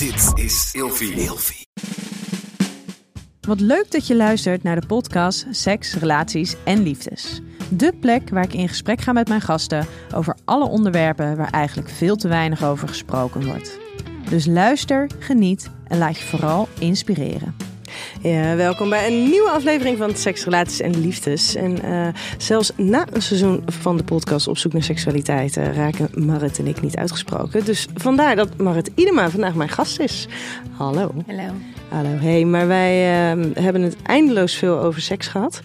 Dit is Ilfie. Wat leuk dat je luistert naar de podcast Seks, Relaties en Liefdes. De plek waar ik in gesprek ga met mijn gasten over alle onderwerpen waar eigenlijk veel te weinig over gesproken wordt. Dus luister, geniet en laat je vooral inspireren. Ja, welkom bij een nieuwe aflevering van Seks, Relaties en Liefdes. En uh, zelfs na een seizoen van de podcast Op zoek naar seksualiteit uh, raken Marit en ik niet uitgesproken. Dus vandaar dat Marit Idema vandaag mijn gast is. Hallo. Hallo. Hallo. Hey, maar wij uh, hebben het eindeloos veel over seks gehad.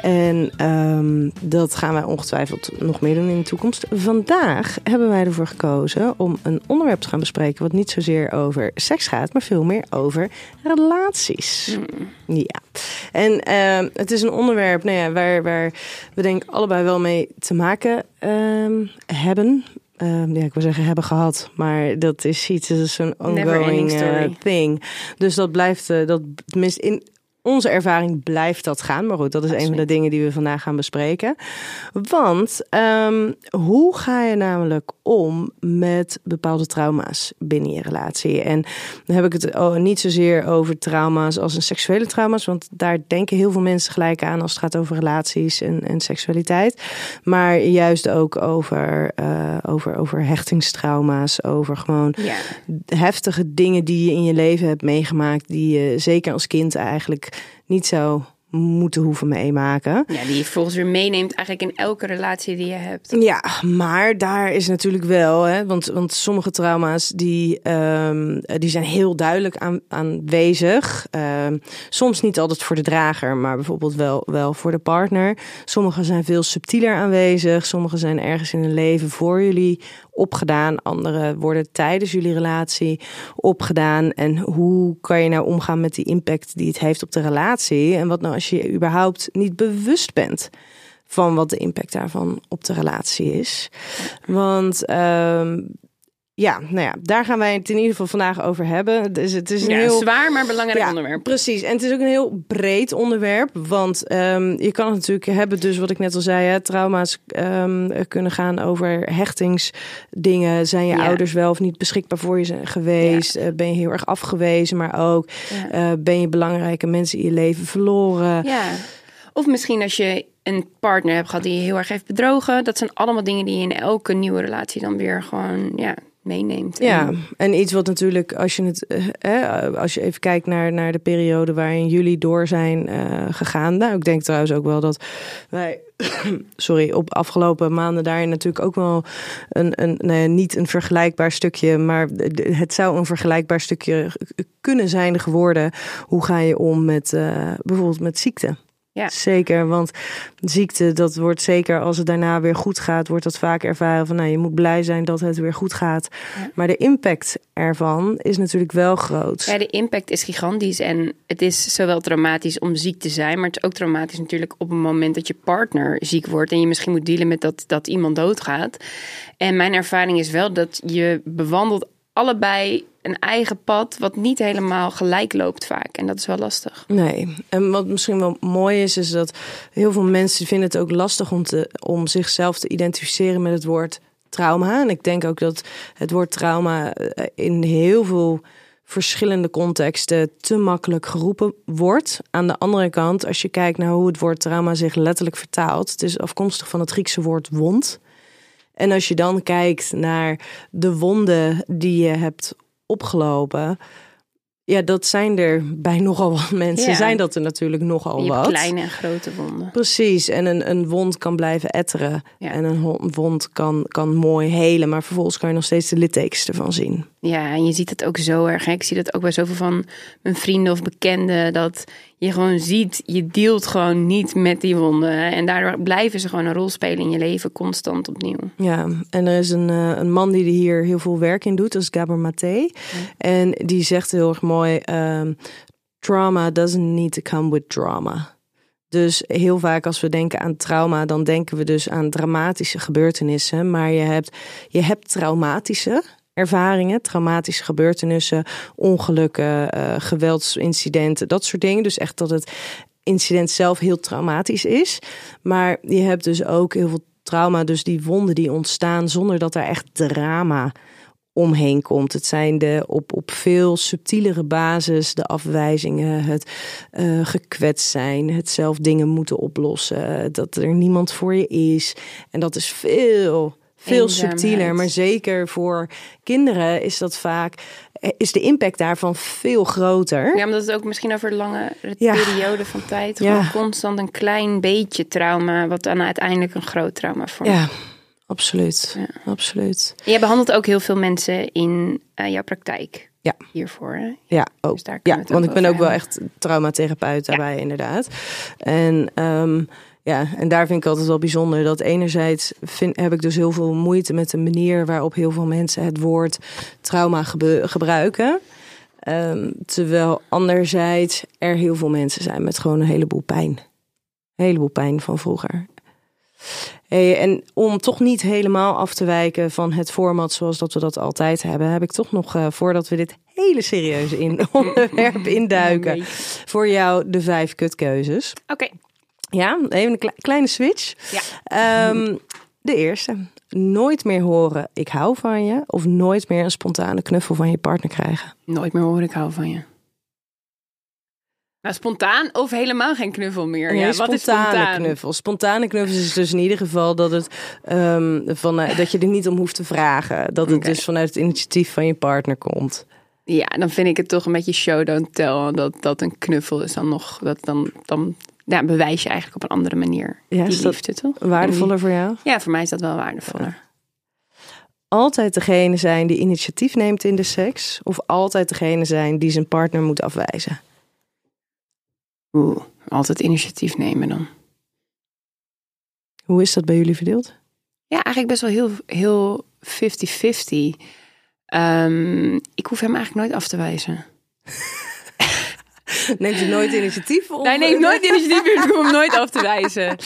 En um, dat gaan wij ongetwijfeld nog meer doen in de toekomst. Vandaag hebben wij ervoor gekozen om een onderwerp te gaan bespreken. wat niet zozeer over seks gaat, maar veel meer over relaties. Mm. Ja. En uh, het is een onderwerp nou ja, waar, waar we denk ik allebei wel mee te maken hebben. Uh, ja, ik wil zeggen hebben gehad, maar dat is iets, dat is een ongoing uh, thing. Dus dat blijft, uh, dat tenminste in onze ervaring blijft dat gaan. Maar goed, dat is Absoluut. een van de dingen die we vandaag gaan bespreken. Want um, hoe ga je namelijk om met bepaalde trauma's binnen je relatie? En dan heb ik het oh, niet zozeer over trauma's als een seksuele trauma's. Want daar denken heel veel mensen gelijk aan als het gaat over relaties en, en seksualiteit. Maar juist ook over, uh, over, over hechtingstrauma's. Over gewoon ja. heftige dingen die je in je leven hebt meegemaakt. Die je zeker als kind eigenlijk niet zou moeten hoeven meemaken. Ja, die je volgens weer meeneemt eigenlijk in elke relatie die je hebt. Ja, maar daar is natuurlijk wel, hè, want, want sommige trauma's die, um, die zijn heel duidelijk aan, aanwezig. Um, soms niet altijd voor de drager, maar bijvoorbeeld wel, wel voor de partner. Sommige zijn veel subtieler aanwezig. Sommige zijn ergens in een leven voor jullie opgedaan. Andere worden tijdens jullie relatie opgedaan. En hoe kan je nou omgaan met die impact die het heeft op de relatie? En wat nou als je überhaupt niet bewust bent van wat de impact daarvan op de relatie is? Want um, ja, nou ja, daar gaan wij het in ieder geval vandaag over hebben. Dus het is een ja, heel zwaar, maar belangrijk ja, onderwerp. Precies. En het is ook een heel breed onderwerp. Want um, je kan het natuurlijk hebben, dus wat ik net al zei, hè, trauma's um, kunnen gaan over hechtingsdingen. Zijn je ja. ouders wel of niet beschikbaar voor je geweest? Uh, ben je heel erg afgewezen, maar ook uh, ben je belangrijke mensen in je leven verloren? Ja. Of misschien als je een partner hebt gehad die je heel erg heeft bedrogen. Dat zijn allemaal dingen die je in elke nieuwe relatie dan weer gewoon ja, meeneemt. Ja, en iets wat natuurlijk, als je het, eh, als je even kijkt naar, naar de periode waarin jullie door zijn uh, gegaan. Nou, ik denk trouwens ook wel dat wij, sorry, op afgelopen maanden daar natuurlijk ook wel een, een nee, niet een vergelijkbaar stukje, maar het zou een vergelijkbaar stukje kunnen zijn geworden. Hoe ga je om met uh, bijvoorbeeld met ziekte? Ja. Zeker, want ziekte, dat wordt zeker als het daarna weer goed gaat, wordt dat vaak ervaren van nou, je moet blij zijn dat het weer goed gaat. Ja. Maar de impact ervan is natuurlijk wel groot. Ja, de impact is gigantisch en het is zowel traumatisch om ziek te zijn, maar het is ook traumatisch natuurlijk op het moment dat je partner ziek wordt en je misschien moet dealen met dat, dat iemand doodgaat. En mijn ervaring is wel dat je bewandelt allebei een eigen pad wat niet helemaal gelijk loopt vaak. En dat is wel lastig. Nee, en wat misschien wel mooi is, is dat heel veel mensen vinden het ook lastig om, te, om zichzelf te identificeren met het woord trauma. En ik denk ook dat het woord trauma eh, in heel veel verschillende contexten te makkelijk geroepen wordt. Aan de andere kant, als je kijkt naar hoe het woord trauma zich letterlijk vertaalt, het is afkomstig van het Griekse woord wond. En als je dan kijkt naar de wonden die je hebt opgelopen. Ja, dat zijn er bij nogal wat mensen. Ja. Zijn dat er natuurlijk nogal je wat. Kleine en grote wonden. Precies. En een, een wond kan blijven etteren. Ja. En een wond kan, kan mooi helen. Maar vervolgens kan je nog steeds de littekens ervan zien. Ja, en je ziet het ook zo erg. Hè? Ik zie dat ook bij zoveel van mijn vrienden of bekenden. Dat je gewoon ziet, je deelt gewoon niet met die wonden. En daardoor blijven ze gewoon een rol spelen in je leven, constant opnieuw. Ja, en er is een, uh, een man die hier heel veel werk in doet, dat is Gabor Maté. Ja. En die zegt heel erg mooi: um, trauma doesn't need to come with drama. Dus heel vaak als we denken aan trauma, dan denken we dus aan dramatische gebeurtenissen. Maar je hebt, je hebt traumatische ervaringen, traumatische gebeurtenissen, ongelukken, uh, geweldsincidenten, dat soort dingen. Dus echt dat het incident zelf heel traumatisch is. Maar je hebt dus ook heel veel trauma, dus die wonden die ontstaan zonder dat er echt drama omheen komt. Het zijn de op, op veel subtielere basis de afwijzingen, het uh, gekwetst zijn, het zelf dingen moeten oplossen, dat er niemand voor je is. En dat is veel, veel Eenzaamheid. subtieler. Maar zeker voor kinderen is dat vaak, eh, is de impact daarvan veel groter. Ja, omdat het ook misschien over lange Ja. periode van tijd... Ja. constant een klein beetje trauma... wat dan uiteindelijk een groot trauma vormt. Ja, absoluut. Absoluut. Jij behandelt ook heel veel mensen in eh, jouw praktijk Ja. hiervoor. Hè? Ja, ook. Dus daar ja, want ik ben ook wel echt traumatherapeut daarbij, inderdaad. En ehm, ja, en daar vind ik altijd wel bijzonder dat enerzijds vind, heb ik dus heel veel moeite met de manier waarop heel veel mensen het woord trauma gebruiken. Ehm, terwijl anderzijds er heel veel mensen zijn met gewoon een heleboel pijn. Een heleboel pijn van vroeger. Hey, en om toch niet helemaal af te wijken van het format zoals dat we dat altijd hebben, heb ik toch nog, eh, voordat we dit hele serieuze in onderwerp induiken, voor jou de vijf kutkeuzes. Oké, Ja, even een kle- kleine switch. ja. Ehm, de eerste. Nooit meer horen ik hou van je. Of nooit meer een spontane knuffel van je partner krijgen. Nooit meer hoor ik hou van je. Nou, spontaan of helemaal geen knuffel meer? Nee, ja, wat is spontaan? knuffel. Spontane knuffels is dus in ieder geval dat, het, ehm, van, eh, dat je er niet om hoeft te vragen. Dat het dus vanuit het initiatief van je partner komt. Ja, dan vind ik het toch een beetje show don't tell. Dat, dat een knuffel is dan nog... Dat dan, dan ja, bewijs je eigenlijk op een andere manier Ja, die liefde, toch? Waardevoller voor jou? Ja, voor mij is dat wel waardevoller. Altijd degene zijn die initiatief neemt in de seks. Of altijd degene zijn die zijn partner moet afwijzen. Oeh, altijd initiatief nemen dan. Hoe is dat bij jullie verdeeld? Ja, eigenlijk best wel heel, heel 50-50. Ehm, ik hoef hem eigenlijk nooit af te wijzen. Neemt je nooit initiatief? Of... Nee, nee, nooit initiatief, dus ik hoef hem nooit af te wijzen.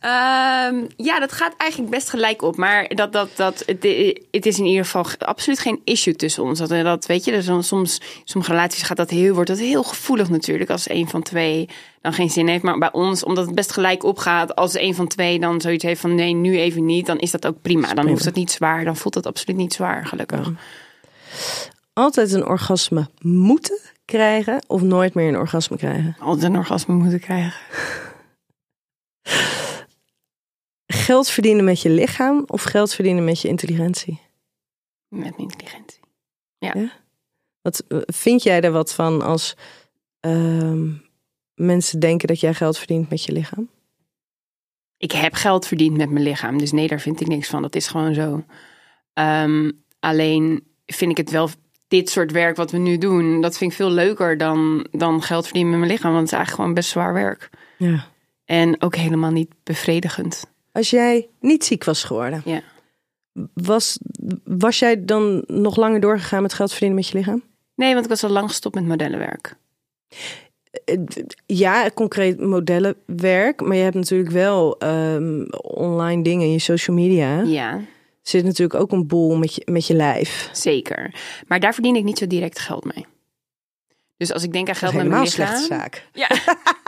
Ehm, ja, dat gaat eigenlijk best gelijk op. Maar dat, dat, dat, het, het is in ieder geval absoluut geen issue tussen ons. Dat, dat weet je, dus soms, soms, sommige relaties gaat dat heel, wordt dat heel gevoelig natuurlijk. Als een van twee dan geen zin heeft. Maar bij ons, omdat het best gelijk opgaat. Als een van twee dan zoiets heeft van nee, nu even niet. Dan is dat ook prima. Dan hoeft het niet zwaar. Dan voelt het absoluut niet zwaar, gelukkig. Altijd een orgasme moeten krijgen of nooit meer een orgasme krijgen? Altijd een orgasme moeten krijgen. Geld verdienen met je lichaam of geld verdienen met je intelligentie? Met mijn intelligentie. Wat, eh, vind jij er wat van als ehm, mensen denken dat jij geld verdient met je lichaam? ik heb geld verdiend met mijn lichaam. Dus nee, daar vind ik niks van. Dat is gewoon zo. Ehm, alleen vind ik het wel, dit soort werk wat we nu doen, dat vind ik veel leuker dan, dan geld verdienen met mijn lichaam. Want het is eigenlijk gewoon best zwaar werk. Ja. En ook helemaal niet bevredigend. Als jij niet ziek was geworden, Ja. was, was jij dan nog langer doorgegaan met geld verdienen met je lichaam? Nee, want ik was al lang gestopt met modellenwerk. Eh, Ja, concreet modellenwerk, maar je hebt natuurlijk wel ehm, online dingen in je social media. Ja, Zit natuurlijk ook een boel met je, met je lijf. zeker. Maar daar verdien ik niet zo direct geld mee. Dus als ik denk aan geld met mijn lichaam... slechte zaak. Ja.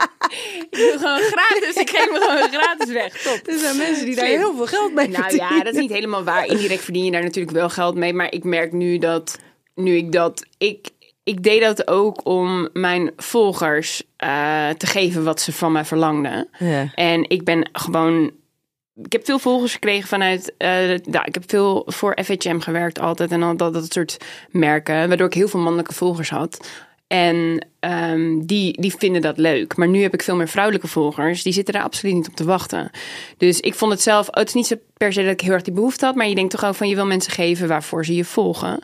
ik doe gewoon gratis. Ik geef me gewoon gratis weg. Top. Er zijn mensen die daar Slim. heel veel geld mee Nou verdienen. ja, dat is niet helemaal waar. Indirect verdien je daar natuurlijk wel geld mee. Maar ik merk nu dat, nu ik dat, ik, ik deed dat ook om mijn volgers eh, te geven wat ze van mij verlangden. Ja. En ik ben gewoon. Ik heb veel volgers gekregen vanuit. eh nou, ik heb veel voor FHM gewerkt altijd. En al dat, dat soort merken. Waardoor ik heel veel mannelijke volgers had. En ehm, die, die vinden dat leuk. Maar nu heb ik veel meer vrouwelijke volgers. Die zitten daar absoluut niet op te wachten. Dus ik vond het zelf. oh, het is niet zo per se dat ik heel erg die behoefte had. Maar je denkt toch ook van je wil mensen geven waarvoor ze je volgen.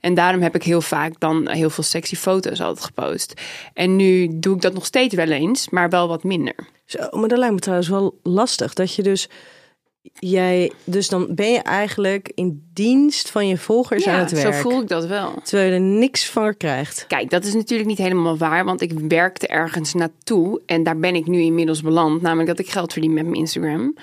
En daarom heb ik heel vaak dan heel veel sexy foto's altijd gepost. En nu doe ik dat nog steeds wel eens, maar wel wat minder. Zo, maar dat lijkt me trouwens wel lastig. Dat je dus. Jij, dus dan ben je eigenlijk in dienst van je volgers aan het zo werk. voel ik dat wel. Terwijl je er niks van krijgt. Kijk, dat is natuurlijk niet helemaal waar, want ik werkte ergens naartoe en daar ben ik nu inmiddels beland. Namelijk dat ik geld verdien met mijn Instagram.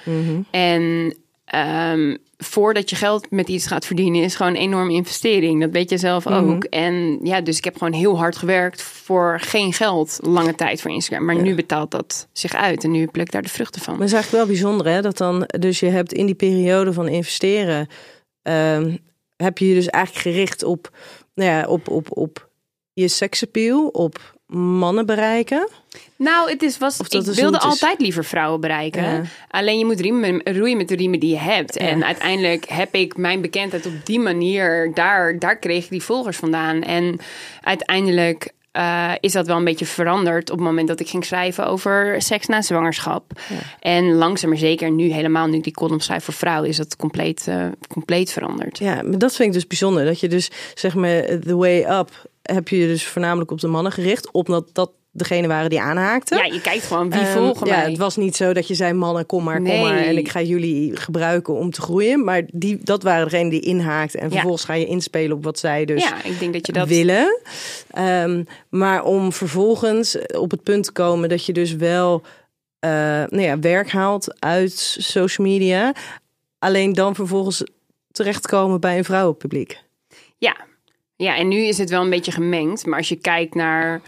En ehm, voordat je geld met iets gaat verdienen, is gewoon een enorme investering. Dat weet je zelf ook. En ja, dus ik heb gewoon heel hard gewerkt voor geen geld lange tijd voor Instagram. Maar nu betaalt dat zich uit en nu pluk ik daar de vruchten van. Maar het is eigenlijk wel bijzonder, hè? Dat dan, dus je hebt in die periode van investeren. ehm, heb je je dus eigenlijk gericht op, nou ja, op, op, op je seksappeal, op mannen bereiken? Nou, het is, was, ik wilde altijd liever vrouwen bereiken. Ja. Alleen je moet riemen, roeien met de riemen die je hebt. En uiteindelijk heb ik mijn bekendheid op die manier, daar, daar kreeg ik die volgers vandaan. En uiteindelijk eh, is dat wel een beetje veranderd op het moment dat ik ging schrijven over seks na zwangerschap. En langzaam maar zeker, nu helemaal, nu ik die column schrijf voor vrouwen, is dat compleet, eh, compleet veranderd. Ja, maar dat vind ik dus bijzonder. Dat je dus, zeg maar, the way up heb je dus voornamelijk op de mannen gericht. Omdat dat degene waren die aanhaakten. Ja, je kijkt gewoon wie Ehm, volgen ja, mij. het was niet zo dat je zei mannen, kom maar, kom maar. En ik ga jullie gebruiken om te groeien. Maar die, dat waren degenen die inhaakten. En Ja. vervolgens ga je inspelen op wat zij dus ja, ik denk dat je dat... willen. Ehm, maar om vervolgens op het punt te komen dat je dus wel eh, nou ja, werk haalt uit social media. Alleen dan vervolgens terechtkomen bij een vrouwenpubliek. Ja. ja, en nu is het wel een beetje gemengd. Maar als je kijkt naar.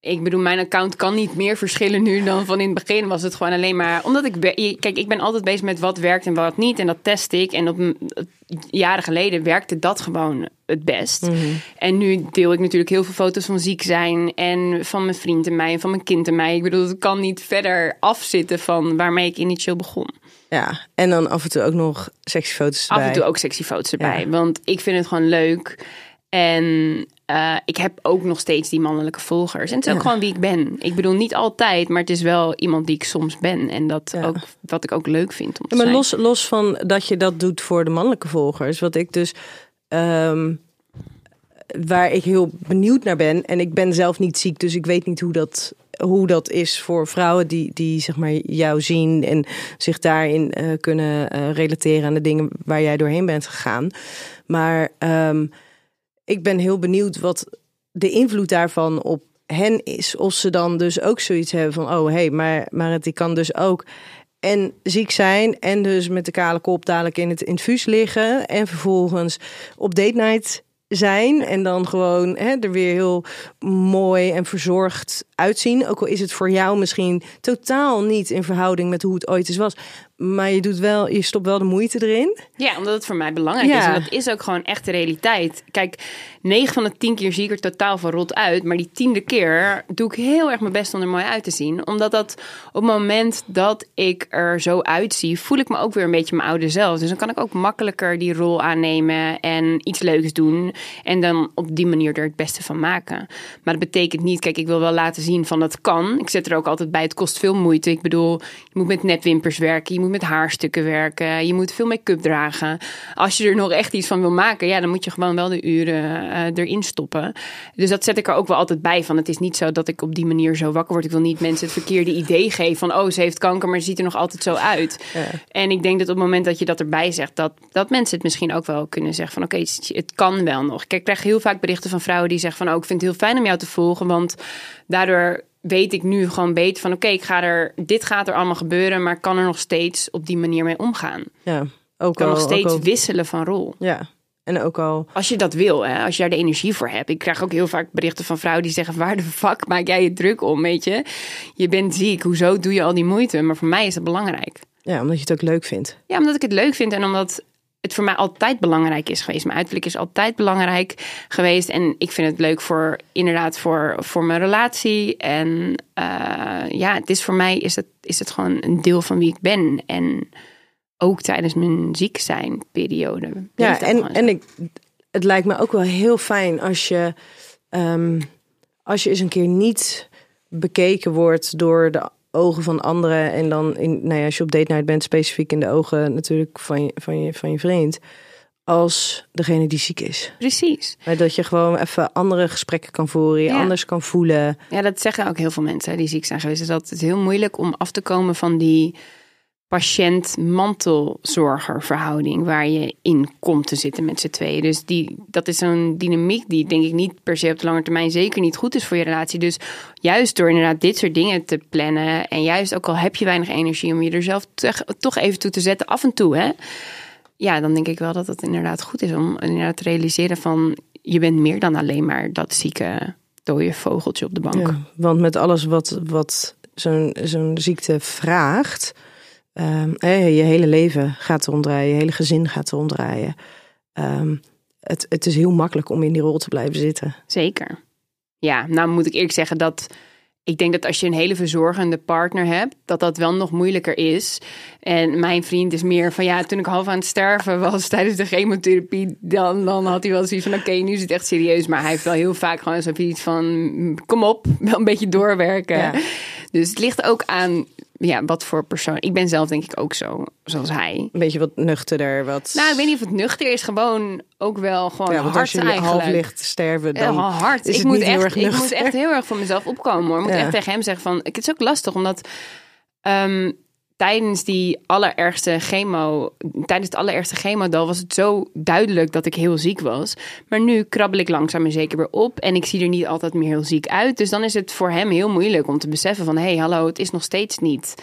Ik bedoel, mijn account kan niet meer verschillen nu dan van in het begin. Was het gewoon alleen maar. Omdat ik. be- Kijk, ik ben altijd bezig met wat werkt en wat niet. En dat test ik. En op jaren geleden werkte dat gewoon het best. En nu deel ik natuurlijk heel veel foto's van ziek zijn. En van mijn vriend en mij. En van mijn kind en mij. Ik bedoel, het kan niet verder afzitten van waarmee ik initieel begon. Ja, en dan af en toe ook nog sexy foto's erbij. Af en toe ook sexy foto's erbij. Ja. Want ik vind het gewoon leuk. En eh, ik heb ook nog steeds die mannelijke volgers. En het is ook Ja. gewoon wie ik ben. Ik bedoel, niet altijd, maar het is wel iemand die ik soms ben. En dat Ja. ook, wat ik ook leuk vind om te Ja, maar los, los van dat je dat doet voor de mannelijke volgers, wat ik dus. ehm, waar ik heel benieuwd naar ben. En ik ben zelf niet ziek, dus ik weet niet hoe dat, hoe dat is voor vrouwen die, die zeg maar, jou zien en zich daarin eh, kunnen eh, relateren aan de dingen waar jij doorheen bent gegaan. Maar ehm, ik ben heel benieuwd wat de invloed daarvan op hen is. Of ze dan dus ook zoiets hebben van: oh hé, hey, maar, maar het die kan dus ook en ziek zijn en dus met de kale kop dadelijk in het infuus liggen en vervolgens op date night zijn en dan gewoon hè, er weer heel mooi en verzorgd uitzien. Ook al is het voor jou misschien totaal niet in verhouding met hoe het ooit eens was, maar je doet wel, je stopt wel de moeite erin. Ja, omdat het voor mij belangrijk Ja. is. En dat is ook gewoon echt de realiteit. Kijk, 9 van de 10 keer zie ik er totaal van rot uit. Maar die tiende keer doe ik heel erg mijn best om er mooi uit te zien. Omdat dat op het moment dat ik er zo uitzie, voel ik me ook weer een beetje mijn oude zelf. Dus dan kan ik ook makkelijker die rol aannemen en iets leuks doen. En dan op die manier er het beste van maken. Maar dat betekent niet, kijk, ik wil wel laten zien van dat kan. Ik zet er ook altijd bij, het kost veel moeite. Ik bedoel, je moet met nepwimpers werken, je moet met haarstukken werken, je moet veel make-up dragen. Als je er nog echt iets van wil maken, ja, dan moet je gewoon wel de uren eh, erin stoppen. Dus dat zet ik er ook wel altijd bij van. Het is niet zo dat ik op die manier zo wakker word. Ik wil niet mensen het verkeerde idee geven van, oh, ze heeft kanker, maar ze ziet er nog altijd zo uit. En ik denk dat op het moment dat je dat erbij zegt, dat, dat mensen het misschien ook wel kunnen zeggen van, oké, het, het kan wel nog. Kijk, ik krijg heel vaak berichten van vrouwen die zeggen van, oh, ik vind het heel fijn om jou te volgen, want daardoor weet ik nu gewoon beter van, oké, ik ga er, dit gaat er allemaal gebeuren, maar ik kan er nog steeds op die manier mee omgaan. Ja, ook Ik kan al, nog steeds al- wisselen van rol. ja. En ook al Als je dat wil, hè, als je daar de energie voor hebt. Ik krijg ook heel vaak berichten van vrouwen die zeggen: Waar de fuck maak jij je druk om? Weet je, je bent ziek, hoezo doe je al die moeite? Maar voor mij is dat belangrijk. ja, omdat je het ook leuk vindt. Ja, omdat ik het leuk vind en omdat het voor mij altijd belangrijk is geweest. Mijn uiterlijk is altijd belangrijk geweest. En ik vind het leuk voor inderdaad voor, voor mijn relatie. En eh, ja, het is voor mij is het, is het gewoon een deel van wie ik ben. En ook tijdens mijn ziek zijn periode. Ja, en, en ik, het lijkt me ook wel heel fijn als je, ehm, als je eens een keer niet bekeken wordt door de ogen van anderen. En dan, in, nou ja, als je op date night bent, specifiek in de ogen natuurlijk van je, van je, van je vriend. Als degene die ziek is. Precies. Maar dat je gewoon even andere gesprekken kan voeren, je Ja. anders kan voelen. Ja, dat zeggen ook heel veel mensen die ziek zijn geweest. Dat het heel moeilijk om af te komen van die patiënt-mantelzorger verhouding waar je in komt te zitten met z'n tweeën. Dus die, dat is zo'n dynamiek die denk ik niet per se op de lange termijn zeker niet goed is voor je relatie. Dus juist door inderdaad dit soort dingen te plannen en juist ook al heb je weinig energie om je er zelf toch- even toe te zetten af en toe, hè. Ja, dan denk ik wel dat het inderdaad goed is om inderdaad te realiseren van je bent meer dan alleen maar dat zieke dode vogeltje op de bank. Want met alles wat, wat zo'n zo'n ziekte vraagt, ehm, je hele leven gaat erom draaien, je hele gezin gaat erom draaien. Ehm, het, het is heel makkelijk om in die rol te blijven zitten. Zeker. Ja, nou moet ik eerlijk zeggen dat ik denk dat als je een hele verzorgende partner hebt, dat dat wel nog moeilijker is. En mijn vriend is meer van ja, toen ik half aan het sterven was tijdens de chemotherapie, dan, dan had hij wel zoiets van oké, nu is het echt serieus. Maar hij heeft wel heel vaak gewoon zoiets van kom op, wel een beetje doorwerken. Ja. Dus het ligt ook aan ja, wat voor persoon. Ik ben zelf denk ik ook zo, zoals hij. Een beetje wat nuchterder, wat... Nou, ik weet niet of het nuchter is, gewoon ook wel gewoon ja, hard als je eigenlijk. half ligt te sterven, dan Ja, hard. is ik moet echt, Ik moet echt heel erg voor mezelf opkomen hoor. Ik moet Ja. echt tegen hem zeggen van... Het is ook lastig omdat ehm, tijdens die allerergste chemo... Tijdens het allerergste chemodal was het zo duidelijk dat ik heel ziek was. Maar nu krabbel ik langzaam en zeker weer op. En ik zie er niet altijd meer heel ziek uit. Dus dan is het voor hem heel moeilijk om te beseffen van... Hé, hey, hallo, het is nog steeds niet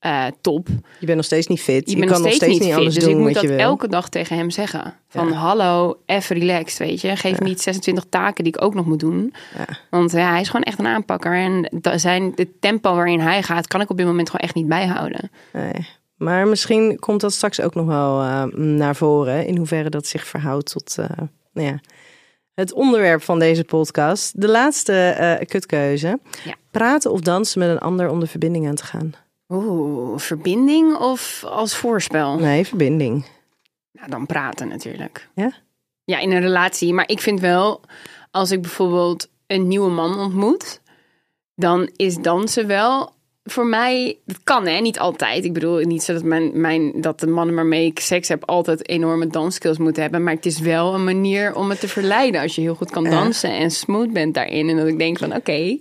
eh, top. Je bent nog steeds niet fit. Je, kan nog steeds, niet fit. alles Dus doen ik moet dat elke dag tegen hem zeggen. Van Ja. hallo, even relaxed, weet je. Geef me niet 26 taken die ik ook nog moet doen. Ja. Want ja, hij is gewoon echt een aanpakker. En zijn, het tempo waarin hij gaat, kan ik op dit moment gewoon echt niet bijhouden. Nee. Maar misschien komt dat straks ook nog wel eh, naar voren. In hoeverre dat zich verhoudt tot eh, nou ja, het onderwerp van deze podcast. De laatste kutkeuze. Ja. Praten of dansen met een ander om de verbinding aan te gaan. Oeh, verbinding of als voorspel? Nee, verbinding. Nou, dan praten natuurlijk. Ja? Ja, in een relatie. Maar ik vind wel, als ik bijvoorbeeld een nieuwe man ontmoet, dan is dansen wel voor mij. Het kan hè, niet altijd. Ik bedoel niet zo dat, mijn, mijn, dat de mannen waarmee ik seks heb altijd enorme dansskills moeten hebben. Maar het is wel een manier om het te verleiden als je heel goed kan dansen en smooth bent daarin. En dat ik denk van oké,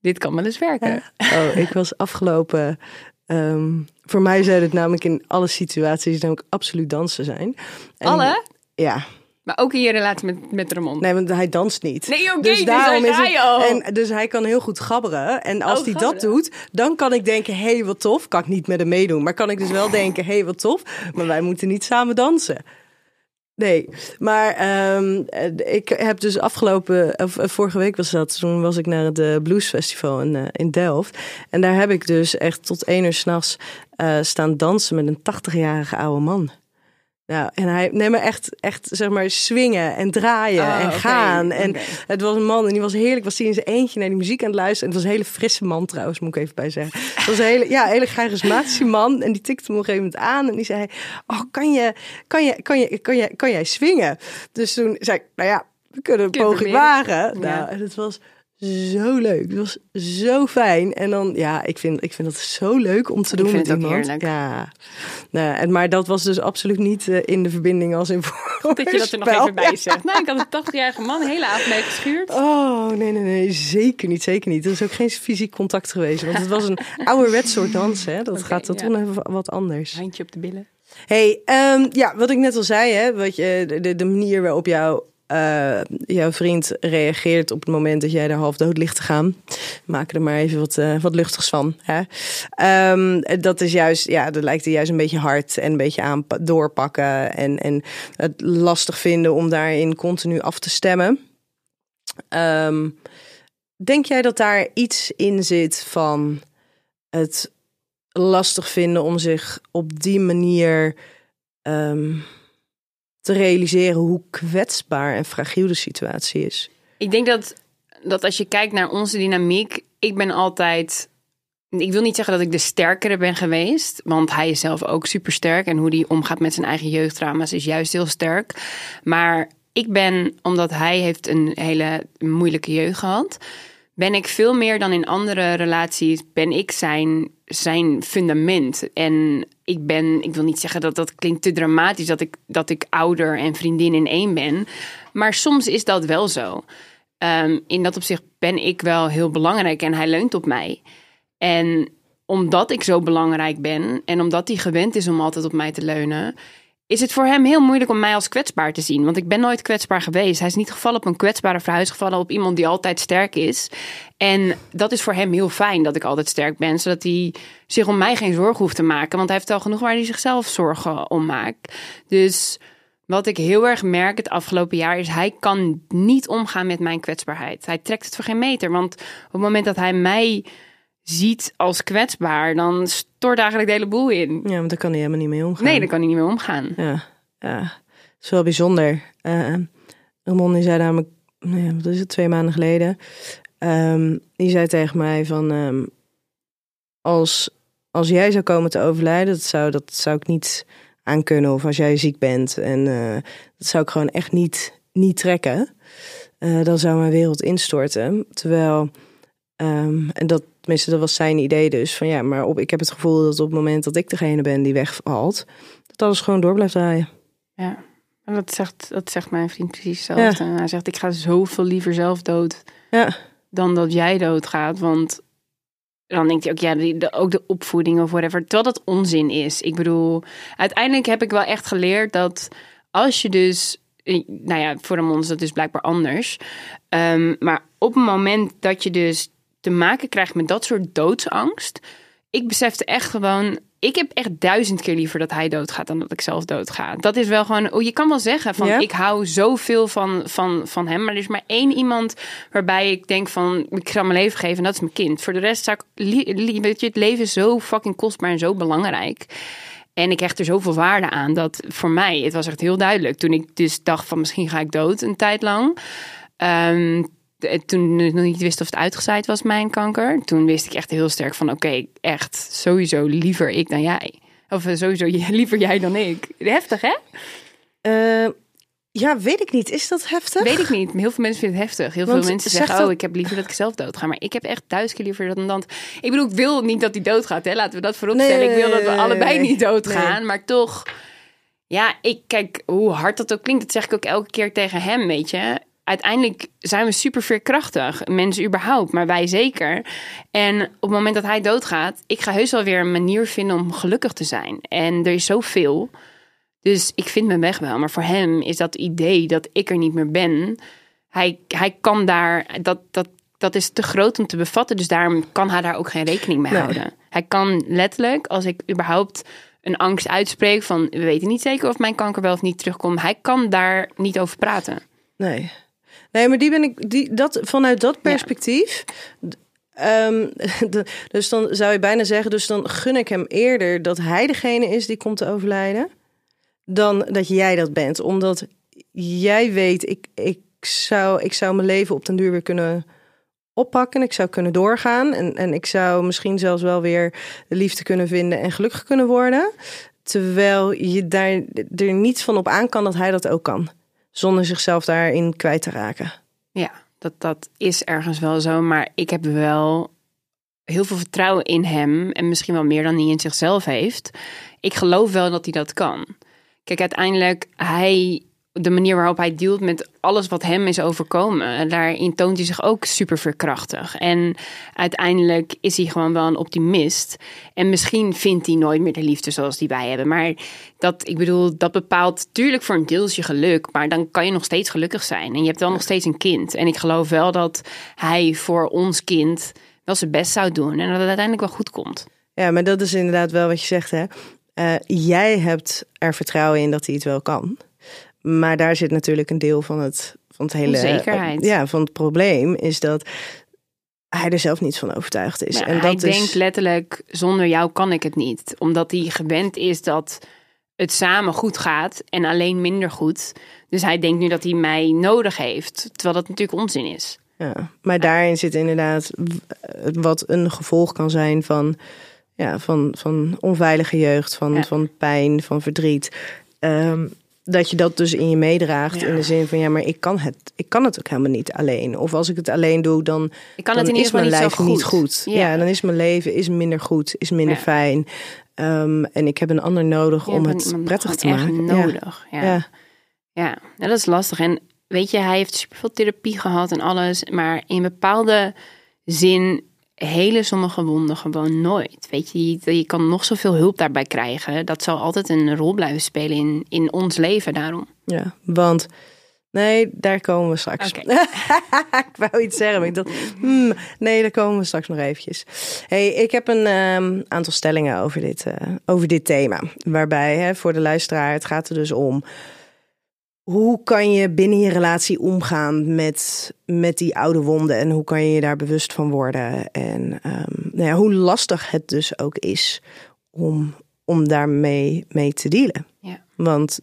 dit kan wel eens werken. Oh, ik was afgelopen. ehm, voor mij zou het namelijk in alle situaties namelijk absoluut dansen zijn. En- Alle? Ja, Maar ook in je relatie met, met Ramon. nee, want hij danst niet. Nee, oké, dus dus daarom daar is je al. En dus hij kan heel goed gabberen. En als Oh, hij dat doet, dan kan ik denken: hé, hey, wat tof. Kan ik niet met hem meedoen. Maar kan ik dus wel denken: hé, hey, wat tof. Maar wij moeten niet samen dansen. Nee, maar ehm, eh, ik heb dus afgelopen, of eh, vorige week was dat, toen was ik naar het eh, Bluesfestival in, in Delft. En daar heb ik dus echt tot één uur s'nachts eh staan dansen met een 80-jarige oude man. Nou, en hij, nee, maar echt, echt, zeg maar, swingen en draaien Ah, en gaan. En het was een man en die was heerlijk. Was hij in zijn eentje naar die muziek aan het luisteren. En het was een hele frisse man trouwens, moet ik even bij zeggen. Het was een hele, ja, een hele charismatische man. En die tikte me op een gegeven moment aan. En die zei, oh, kan je, kan je, kan je, kan je, kan jij swingen? Dus toen zei ik, nou ja, we kunnen een Kun poging wagen. Ja. Nou, en het was zo leuk. Het was zo fijn. En dan, ja, ik vind, ik vind dat zo leuk om te doen vind met het ook iemand. heerlijk. Ja. Nou, en, maar dat was dus absoluut niet eh, in de verbinding als in Dat je dat er nog even bij zegt. Nou, ik had een 80-jarige man, hele avond mee geschuurd. Oh, nee, nee, nee. Zeker niet, zeker niet. Er is ook geen fysiek contact geweest. Want het was een ouderwets soort dans, hè. Dat gaat dat ja. toen even wat anders. Handje op de billen. hey, ehm, ja, wat ik net al zei, hè. Wat je, de- de, de manier waarop jouw, eh, jouw vriend reageert op het moment dat jij er half dood ligt te gaan. Maak er maar even wat, eh, wat luchtigs van. Hè? Ehm, dat is juist, ja, dat lijkt er juist een beetje hard en een beetje aan doorpakken. En, en het lastig vinden om daarin continu af te stemmen. Ehm, denk jij dat daar iets in zit van het lastig vinden om zich op die manier ehm, te realiseren hoe kwetsbaar en fragiel de situatie is? Ik denk dat, dat als je kijkt naar onze dynamiek, ik ben altijd. Ik wil niet zeggen dat ik de sterkere ben geweest, want hij is zelf ook super sterk. En hoe hij omgaat met zijn eigen jeugdtrauma's is juist heel sterk. Maar ik ben, omdat hij heeft een hele moeilijke jeugd gehad, ben ik veel meer dan in andere relaties, ben ik zijn, zijn fundament. En ik ben, ik wil niet zeggen dat dat klinkt te dramatisch, dat ik, dat ik ouder en vriendin in één ben. Maar soms is dat wel zo. Ehm, in dat opzicht ben ik wel heel belangrijk en hij leunt op mij. En omdat ik zo belangrijk ben en omdat hij gewend is om altijd op mij te leunen, is het voor hem heel moeilijk om mij als kwetsbaar te zien. Want ik ben nooit kwetsbaar geweest. Hij is niet gevallen op een kwetsbare vrouw, hij is gevallen op iemand die altijd sterk is. En dat is voor hem heel fijn dat ik altijd sterk ben, zodat hij zich om mij geen zorgen hoeft te maken. Want hij heeft al genoeg waar hij zichzelf zorgen om maakt. Dus wat ik heel erg merk het afgelopen jaar is, hij kan niet omgaan met mijn kwetsbaarheid. Hij trekt het voor geen meter. Want op het moment dat hij mij ziet als kwetsbaar, dan stort eigenlijk de hele boel in. Ja, want daar kan hij helemaal niet mee omgaan. Nee, daar kan hij niet meer omgaan. Ja, ja. Het is wel bijzonder. Uh, Ramon die zei namelijk, nou ja, wat is het, twee maanden geleden. Um, die zei tegen mij van, um, als, als jij zou komen te overlijden, dat zou, dat zou ik niet aan kunnen. Of als jij ziek bent. En uh, dat zou ik gewoon echt niet, niet trekken. Uh, dan zou mijn wereld instorten. Terwijl, um, en dat, tenminste, dat was zijn idee dus. Van ja, maar op, ik heb het gevoel dat op het moment dat ik degene ben die wegvalt, dat alles gewoon door blijft draaien. Ja, en dat zegt, dat zegt mijn vriend precies hetzelfde. Ja. Hij zegt, ik ga zoveel liever zelf dood ja. dan dat jij doodgaat. Want dan denkt hij ook, ja, de, ook de opvoeding of whatever. Terwijl dat onzin is. Ik bedoel, uiteindelijk heb ik wel echt geleerd dat als je dus nou ja, voor een is dat dus blijkbaar anders. Um, maar op het moment dat je dus te maken krijgt met dat soort doodsangst. Ik besefte echt gewoon, ik heb echt duizend keer liever dat hij doodgaat dan dat ik zelf doodga. Dat is wel gewoon, oh, je kan wel zeggen van ik hou zoveel van, van, van hem. Maar er is maar één iemand waarbij ik denk van ik ga mijn leven geven en dat is mijn kind. Voor de rest zou ik, weet je, het leven is zo fucking kostbaar en zo belangrijk. En ik hecht er zoveel waarde aan dat voor mij, het was echt heel duidelijk. Toen ik dus dacht van misschien ga ik dood een tijd lang. Um, toen ik nog niet wist of het uitgezaaid was, mijn kanker. Toen wist ik echt heel sterk van oké, echt sowieso liever ik dan jij. Of eh, sowieso liever jij dan ik. Heftig hè? Uh, ja, weet ik niet. Is dat heftig? Weet ik niet. Heel veel mensen vinden het heftig. Heel veel mensen zeggen, oh, ik heb liever dat ik zelf doodga. Maar ik heb echt duizend keer liever dat dan... Ik bedoel, ik wil niet dat hij doodgaat. Hè? Laten we dat voorop stellen. ik wil dat we allebei niet doodgaan. Maar toch... Ja, ik kijk hoe hard dat ook klinkt. Dat zeg ik ook elke keer tegen hem, weet je. Uiteindelijk zijn we super veerkrachtig. Mensen überhaupt, maar wij zeker. En op het moment dat hij doodgaat... Ik ga heus wel weer een manier vinden om gelukkig te zijn. En er is zoveel... Dus ik vind mijn weg wel. Maar voor hem is dat idee dat ik er niet meer ben. Hij, hij kan daar. Dat, dat, dat is te groot om te bevatten. Dus daarom kan hij daar ook geen rekening mee houden. Hij kan letterlijk, als ik überhaupt een angst uitspreek van we weten niet zeker of mijn kanker wel of niet terugkomt. Hij kan daar niet over praten. Nee. Nee, maar die ben ik. Die, dat, vanuit dat perspectief. Ehm, dus dan zou je bijna zeggen, dus dan gun ik hem eerder dat hij degene is die komt te overlijden dan dat jij dat bent. Omdat jij weet, ik, ik, zou, ik zou mijn leven op den duur weer kunnen oppakken. Ik zou kunnen doorgaan. En, en ik zou misschien zelfs wel weer de liefde kunnen vinden en gelukkig kunnen worden. Terwijl je daar er niets van op aan kan dat hij dat ook kan. Zonder zichzelf daarin kwijt te raken. Ja, dat, dat is ergens wel zo. Maar ik heb wel heel veel vertrouwen in hem. En misschien wel meer dan hij in zichzelf heeft. Ik geloof wel dat hij dat kan. Kijk, uiteindelijk, hij, de manier waarop hij dealt met alles wat hem is overkomen, daarin toont hij zich ook super verkrachtig. En uiteindelijk is hij gewoon wel een optimist. En misschien vindt hij nooit meer de liefde zoals die wij hebben. Maar dat, ik bedoel, dat bepaalt natuurlijk voor een deels je geluk. Maar dan kan je nog steeds gelukkig zijn. En je hebt wel nog steeds een kind. En ik geloof wel dat hij voor ons kind wel zijn best zou doen. En dat het uiteindelijk wel goed komt. Ja, maar dat is inderdaad wel wat je zegt, hè. Uh, jij hebt er vertrouwen in dat hij het wel kan. Maar daar zit natuurlijk een deel van het, van het hele. Zekerheid. ja, van het probleem is dat hij er zelf niet van overtuigd is. en hij denkt letterlijk: zonder jou kan ik het niet. Omdat hij gewend is dat het samen goed gaat en alleen minder goed. Dus hij denkt nu dat hij mij nodig heeft. Terwijl dat natuurlijk onzin is. Ja, maar daarin zit inderdaad wat een gevolg kan zijn van ja, van, van onveilige jeugd, van, van pijn, van verdriet. Ehm, dat je dat dus in je meedraagt in de zin van ja, maar ik kan het, ik kan het ook helemaal niet alleen. Of als ik het alleen doe, dan, ik kan dan het in is mijn niet lijf goed. niet goed. Ja. dan is mijn leven is minder goed, is minder fijn. Um, en ik heb een ander nodig om het prettig te maken. Nodig. Ja. Ja. Ja. dat is lastig. En weet je, hij heeft superveel therapie gehad en alles, maar in bepaalde zin hele sommige wonden gewoon nooit. Weet je, je kan nog zoveel hulp daarbij krijgen. Dat zal altijd een rol blijven spelen in, in ons leven daarom. Ja, want nee, daar komen we straks. ik wou iets zeggen, maar ik dacht, hmm, nee, daar komen we straks nog eventjes. Hey, ik heb een um, aantal stellingen over dit, uh, over dit thema. Waarbij, hè, voor de luisteraar, het gaat er dus om hoe kan je binnen je relatie omgaan met, met die oude wonden en hoe kan je je daar bewust van worden? En um, nou ja, hoe lastig het dus ook is om, om daarmee mee te dealen. Ja. Want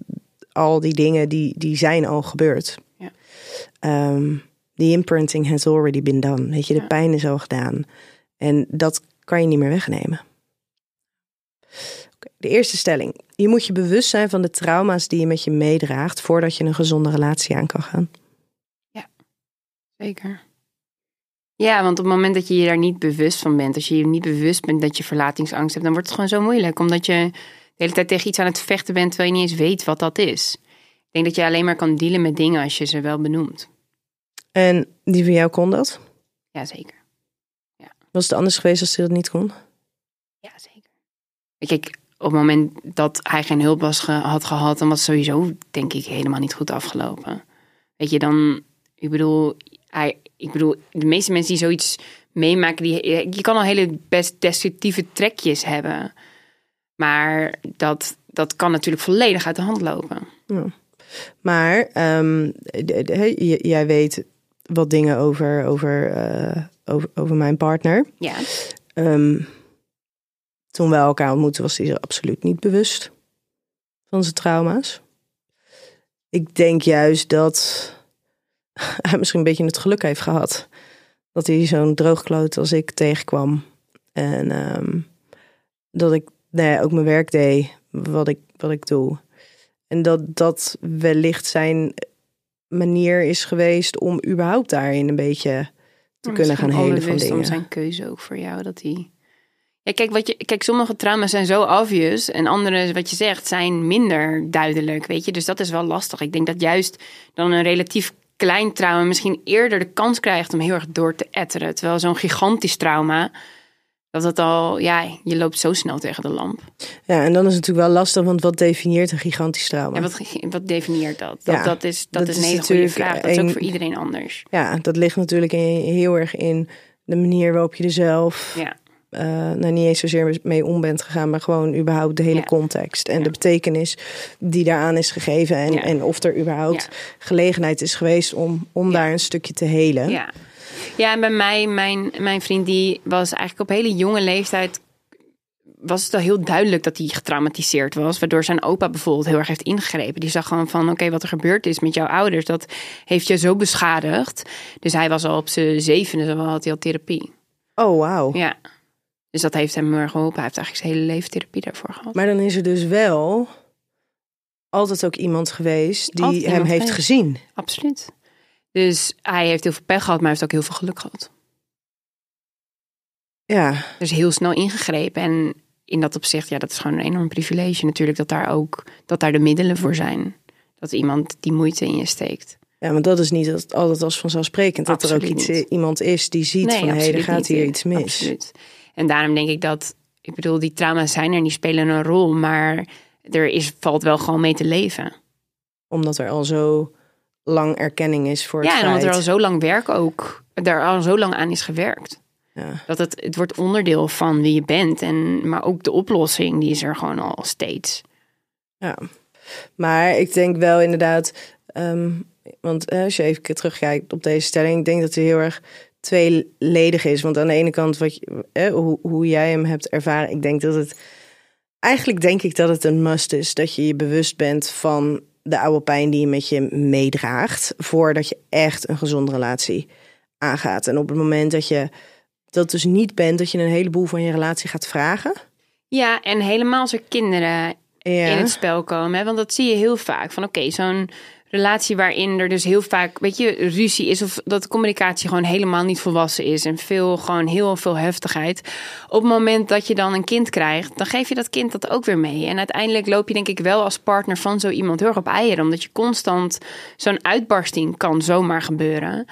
al die dingen die, die zijn al gebeurd. Ja. Ehm, the imprinting has already been done. Weet je, de Ja. pijn is al gedaan. En dat kan je niet meer wegnemen. De eerste stelling. Je moet je bewust zijn van de trauma's die je met je meedraagt voordat je een gezonde relatie aan kan gaan. Zeker. Ja, want op het moment dat je je daar niet bewust van bent, als je je niet bewust bent dat je verlatingsangst hebt, dan wordt het gewoon zo moeilijk. Omdat je de hele tijd tegen iets aan het vechten bent terwijl je niet eens weet wat dat is. Ik denk dat je alleen maar kan dealen met dingen als je ze wel benoemt. En die van jou kon dat? Jazeker. Was het anders geweest als hij dat niet kon? Ja, zeker. Kijk, op het moment dat hij geen hulp was ge- had gehad, dan was het sowieso, denk ik, helemaal niet goed afgelopen. Weet je, dan, ik bedoel, hij, ik bedoel, de meeste mensen die zoiets meemaken, die, je kan al hele best destructieve trekjes hebben. Maar dat, dat kan natuurlijk volledig uit de hand lopen. Maar ehm, de- de- hè, j- jij weet wat dingen over, over, eh, over, over mijn partner. Ja, Ehm, toen wij elkaar ontmoetten was hij zich absoluut niet bewust van zijn trauma's. Ik denk juist dat hij misschien een beetje het geluk heeft gehad. Dat hij zo'n droogkloot als ik tegenkwam. En ehm, dat ik nou ja, ook mijn werk deed, wat ik, wat ik doe. En dat dat wellicht zijn manier is geweest om überhaupt daarin een beetje te kunnen gaan helen van dingen. om zijn keuze ook voor jou, dat hij... Ja, kijk, wat je, kijk, sommige trauma's zijn zo obvious en andere, wat je zegt, zijn minder duidelijk, weet je. Dus dat is wel lastig. Ik denk dat juist dan een relatief klein trauma misschien eerder de kans krijgt om heel erg door te etteren. Terwijl zo'n gigantisch trauma, dat het al, ja, je loopt zo snel tegen de lamp. Ja, en dan is het natuurlijk wel lastig, want wat definieert een gigantisch trauma? En wat, wat definieert dat? Dat, Ja, dat is, dat dat is een hele goede vraag. Dat is ook voor iedereen anders. Ja, dat ligt natuurlijk in, heel erg in de manier waarop je er zelf, Ja, eh, nou niet eens zozeer mee om bent gegaan, maar gewoon überhaupt de hele Ja. context en Ja. de betekenis die daaraan is gegeven en, Ja. en of er überhaupt gelegenheid is geweest om, om daar een stukje te helen. Ja. Ja, en bij mij, mijn, mijn vriend, die was eigenlijk op hele jonge leeftijd. Was het al heel duidelijk dat hij getraumatiseerd was. Waardoor zijn opa bijvoorbeeld heel erg heeft ingegrepen. Die zag gewoon van: oké, wat er gebeurd is met jouw ouders, dat heeft je zo beschadigd. Dus hij was al op zijn zevende, had hij al therapie. Oh, wauw. Ja. Dus dat heeft hem erg geholpen. Hij heeft eigenlijk zijn hele leven therapie daarvoor gehad. Maar dan is er dus wel altijd ook iemand geweest die Altijd hem heeft geweest. gezien. Absoluut. Dus hij heeft heel veel pech gehad, maar hij heeft ook heel veel geluk gehad. Ja, Dus heel snel ingegrepen. En in dat opzicht, ja, dat is gewoon een enorm privilege natuurlijk. Dat daar ook, dat daar de middelen voor zijn. Dat iemand die moeite in je steekt. Ja, maar dat is niet altijd als vanzelfsprekend. Dat er ook iets, niet. eh, iemand is die ziet van... hé, er absoluut gaat niet. hier iets mis. Absoluut. En daarom denk ik dat... Ik bedoel, die trauma's zijn er, die spelen een rol. Maar er is, valt wel gewoon mee te leven. Omdat er al zo lang erkenning is voor het Ja, en omdat er al zo lang werk ook... Daar al zo lang aan is gewerkt. Ja. Dat het, het wordt onderdeel van wie je bent. En, maar ook de oplossing, die is er gewoon al steeds. Ja, maar ik denk wel inderdaad, ehm, want eh, als je even terugkijkt op deze stelling, ik denk dat hij heel erg tweeledig is. Want aan de ene kant, wat je, eh, hoe, hoe jij hem hebt ervaren, ik denk dat het, eigenlijk denk ik dat het een must is dat je je bewust bent van de oude pijn die je met je meedraagt, voordat je echt een gezonde relatie aangaat. En op het moment dat je dat dus niet bent, dat je een heleboel van je relatie gaat vragen. Ja, en helemaal als er kinderen Ja. in het spel komen. Hè? Want dat zie je heel vaak. Van oké, zo'n relatie waarin er dus heel vaak, weet je, ruzie is of dat de communicatie gewoon helemaal niet volwassen is en veel, gewoon heel veel heftigheid. Op het moment dat je dan een kind krijgt, dan geef je dat kind dat ook weer mee. En uiteindelijk loop je denk ik wel als partner van zo iemand heel erg op eieren, omdat je constant zo'n uitbarsting kan zomaar gebeuren.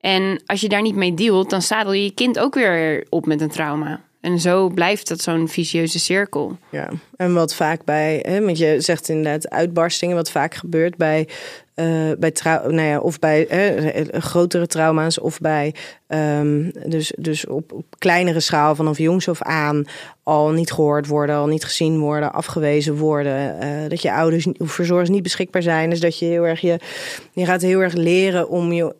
En als je daar niet mee dealt, dan zadel je je kind ook weer op met een trauma. En zo blijft dat zo'n vicieuze cirkel. Ja, en wat vaak bij, hè, want je zegt inderdaad uitbarstingen, wat vaak gebeurt bij, eh, bij nou ja, of bij hè, grotere trauma's of bij, ehm, dus, dus op, op kleinere schaal vanaf jongs af aan al niet gehoord worden, al niet gezien worden, afgewezen worden, eh, dat je ouders of verzorgers niet beschikbaar zijn, dus dat je heel erg je, je gaat heel erg leren om je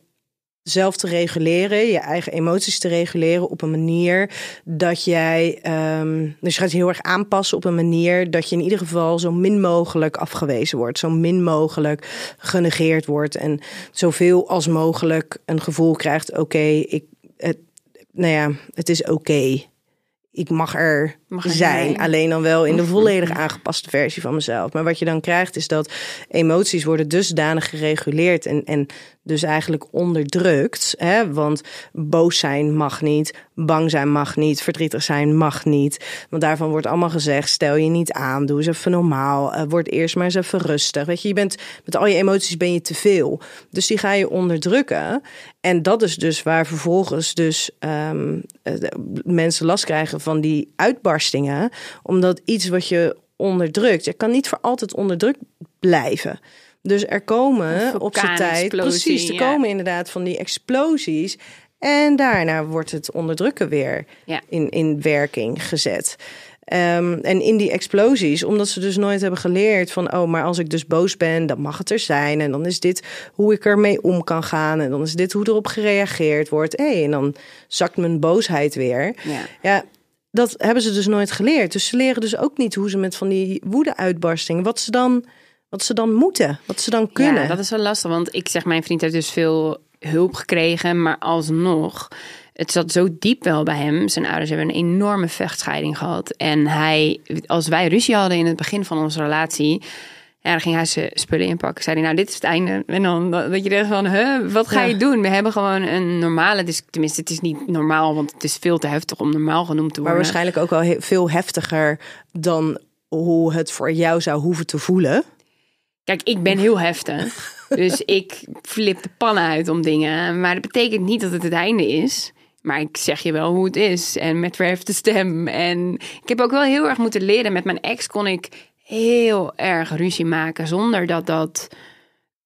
zelf te reguleren, je eigen emoties te reguleren op een manier dat jij, ehm, dus je gaat je heel erg aanpassen op een manier dat je in ieder geval zo min mogelijk afgewezen wordt, zo min mogelijk genegeerd wordt en zoveel als mogelijk een gevoel krijgt: oké, ik, het, nou ja, het is oké ik mag er, Mag zijn. zijn. Alleen dan wel in de volledig aangepaste versie van mezelf. Maar wat je dan krijgt is dat emoties worden dusdanig gereguleerd en, en dus eigenlijk onderdrukt. Hè? Want boos zijn mag niet, bang zijn mag niet, verdrietig zijn mag niet. Want daarvan wordt allemaal gezegd, stel je niet aan, doe eens even normaal. eh, word eerst maar eens even rustig. Weet je, je bent met al je emoties ben je te veel. Dus die ga je onderdrukken. En dat is dus waar vervolgens dus ehm, eh, mensen last krijgen van die uitbarstingen. Omdat iets wat je onderdrukt, je kan niet voor altijd onderdrukt blijven. Dus er komen op zijn tijd, precies, er ja. komen inderdaad van die explosies. En daarna wordt het onderdrukken weer Ja. in, in werking gezet. Ehm, en in die explosies, omdat ze dus nooit hebben geleerd van, oh, maar als ik dus boos ben, dan mag het er zijn. En dan is dit hoe ik ermee om kan gaan. En dan is dit hoe erop gereageerd wordt. Hey, en dan zakt mijn boosheid weer. Ja. Ja, dat hebben ze dus nooit geleerd. Dus ze leren dus ook niet hoe ze met van die woede-uitbarstingen, wat ze dan, wat ze dan moeten, wat ze dan kunnen. Ja, dat is wel lastig, want ik zeg, mijn vriend heeft dus veel hulp gekregen, maar alsnog, het zat zo diep wel bij hem. Zijn ouders hebben een enorme vechtscheiding gehad. En hij, als wij ruzie hadden in het begin van onze relatie, ja, dan ging hij zijn spullen inpakken. Zei hij, nou, dit is het einde. En dan dat je denkt van, huh, wat ga Ja. je doen? We hebben gewoon een normale, dus, tenminste, het is niet normaal, want het is veel te heftig om normaal genoemd te Maar worden. waarschijnlijk ook wel veel heftiger dan hoe het voor jou zou hoeven te voelen. Kijk, ik ben heel heftig. Dus ik flip de pannen uit om dingen. Maar dat betekent niet dat het het einde is. Maar ik zeg je wel hoe het is. En met verhefte stem. En ik heb ook wel heel erg moeten leren. Met mijn ex kon ik heel erg ruzie maken. Zonder dat dat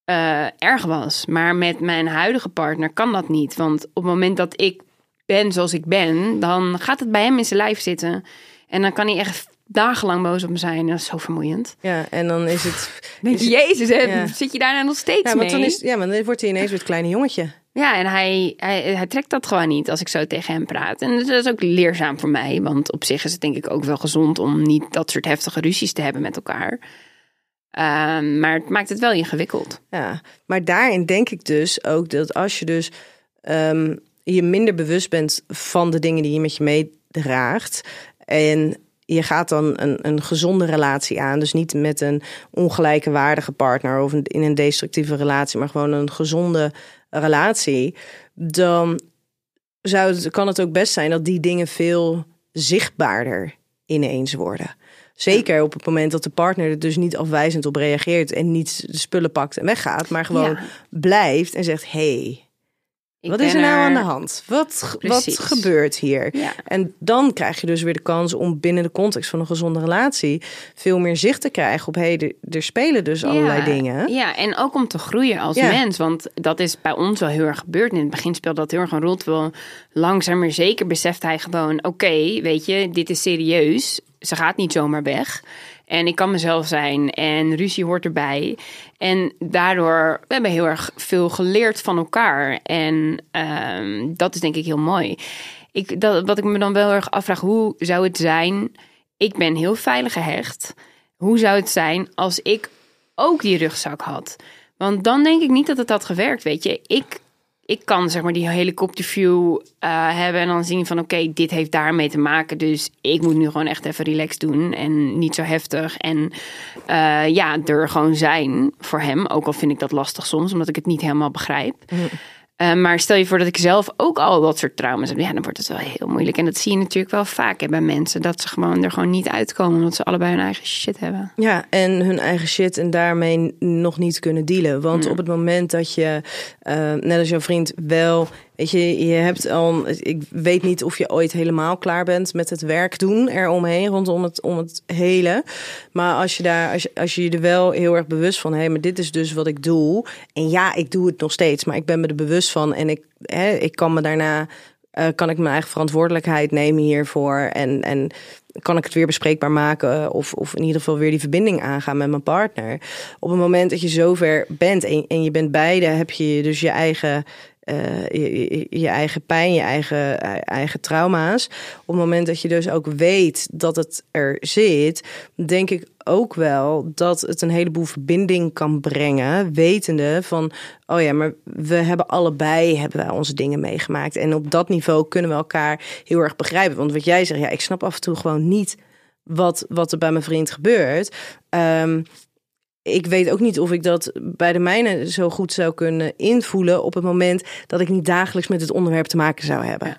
eh, erg was. Maar met mijn huidige partner kan dat niet. Want op het moment dat ik ben zoals ik ben. Dan gaat het bij hem in zijn lijf zitten. En dan kan hij echt dagenlang boos op me zijn. Dat is zo vermoeiend. Ja, en dan is het. Denk je, Jezus, hè, ja. zit je daar nou nog steeds ja, mee? dan is, ja, maar dan wordt hij ineens weer het kleine jongetje. Ja, en hij, hij, hij trekt dat gewoon niet als ik zo tegen hem praat. En dat is ook leerzaam voor mij. Want op zich is het denk ik ook wel gezond om niet dat soort heftige ruzies te hebben met elkaar. Ehm, maar het maakt het wel ingewikkeld. Ja, maar daarin denk ik dus ook dat als je dus ehm, je minder bewust bent van de dingen die je met je meedraagt en je gaat dan een, een gezonde relatie aan, dus niet met een ongelijke waardige partner of in een destructieve relatie, maar gewoon een gezonde relatie, dan zou het, kan het ook best zijn dat die dingen veel zichtbaarder ineens worden. Zeker op het moment dat de partner er dus niet afwijzend op reageert en niet de spullen pakt en weggaat, maar gewoon Ja. blijft en zegt: hey, Ik wat is er nou aan de hand? Wat, wat gebeurt hier? Ja. En dan krijg je dus weer de kans om binnen de context van een gezonde relatie veel meer zicht te krijgen op: hey, er, er spelen dus allerlei dingen. Ja, en ook om te groeien als Ja. mens. Want dat is bij ons wel heel erg gebeurd. In het begin speelde dat heel erg een rol. Terwijl langzaam maar zeker beseft hij gewoon... oké, weet je, dit is serieus. Ze gaat niet zomaar weg. En ik kan mezelf zijn. En ruzie hoort erbij. En daardoor, we hebben heel erg veel geleerd van elkaar. En ehm, dat is denk ik heel mooi. Ik, dat, wat ik me dan wel erg afvraag, hoe zou het zijn... Ik ben heel veilig gehecht. Hoe zou het zijn als ik ook die rugzak had. Want dan denk ik niet dat het had gewerkt, weet je. Ik, ik kan zeg maar die helikopterview eh hebben en dan zien van... oké, dit heeft daarmee te maken, dus ik moet nu gewoon echt even relaxed doen... en niet zo heftig en eh, ja, er gewoon zijn voor hem. Ook al vind ik dat lastig soms, omdat ik het niet helemaal begrijp. Eh, maar stel je voor dat ik zelf ook al dat soort trauma's heb. Ja, dan wordt het wel heel moeilijk. En dat zie je natuurlijk wel vaak hè, bij mensen. Dat ze gewoon er gewoon niet uitkomen. Omdat ze allebei hun eigen shit hebben. Ja, en hun eigen shit en daarmee nog niet kunnen dealen. Want op het moment dat je, eh, net als jouw vriend, wel, weet je, je hebt al, ik weet niet of je ooit helemaal klaar bent met het werk doen eromheen, rondom het, om het hele. Maar als je daar, als je, als je je er wel heel erg bewust van, hé, maar dit is dus wat ik doe. En ja, ik doe het nog steeds, maar ik ben me er bewust van en ik, hè, ik kan me daarna eh, kan ik mijn eigen verantwoordelijkheid nemen hiervoor? En, en kan ik het weer bespreekbaar maken? Of, of in ieder geval weer die verbinding aangaan met mijn partner? Op het moment dat je zover bent en, en je bent beide, heb je dus je eigen eh, je, eigen pijn, je eigen, eigen trauma's. Op het moment dat je dus ook weet dat het er zit, denk ik ook wel dat het een heleboel verbinding kan brengen. Wetende van, oh ja, maar we hebben allebei hebben wij onze dingen meegemaakt. En op dat niveau kunnen we elkaar heel erg begrijpen. Want wat jij zegt, ja, ik snap af en toe gewoon niet wat, wat er bij mijn vriend gebeurt. Ehm, ik weet ook niet of ik dat bij de mijne zo goed zou kunnen invoelen op het moment dat ik niet dagelijks met het onderwerp te maken zou hebben. Ja.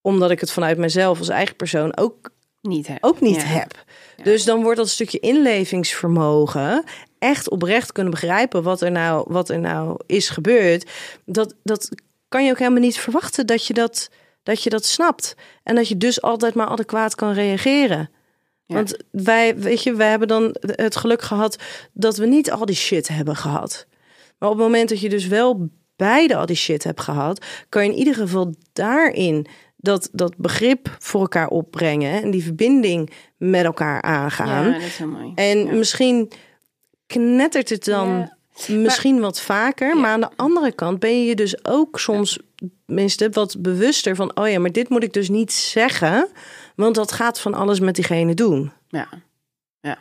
Omdat ik het vanuit mezelf als eigen persoon ook, Niet hè? ook niet Ja. heb. Dus dan wordt dat stukje inlevingsvermogen echt oprecht kunnen begrijpen wat er nou, wat er nou is gebeurd. Dat, dat kan je ook helemaal niet verwachten dat je dat, dat je dat snapt. En dat je dus altijd maar adequaat kan reageren. Ja. Want wij, weet je, wij hebben dan het geluk gehad dat we niet al die shit hebben gehad. Maar op het moment dat je dus wel beide al die shit hebt gehad, kan je in ieder geval daarin dat, dat begrip voor elkaar opbrengen en die verbinding met elkaar aangaan. Ja, dat is heel mooi. En Ja. misschien knettert het dan Ja. misschien wat vaker. Maar aan de andere kant ben je je dus ook soms tenminste wat bewuster van... oh ja, maar dit moet ik dus niet zeggen... want dat gaat van alles met diegene doen. Ja. Ja.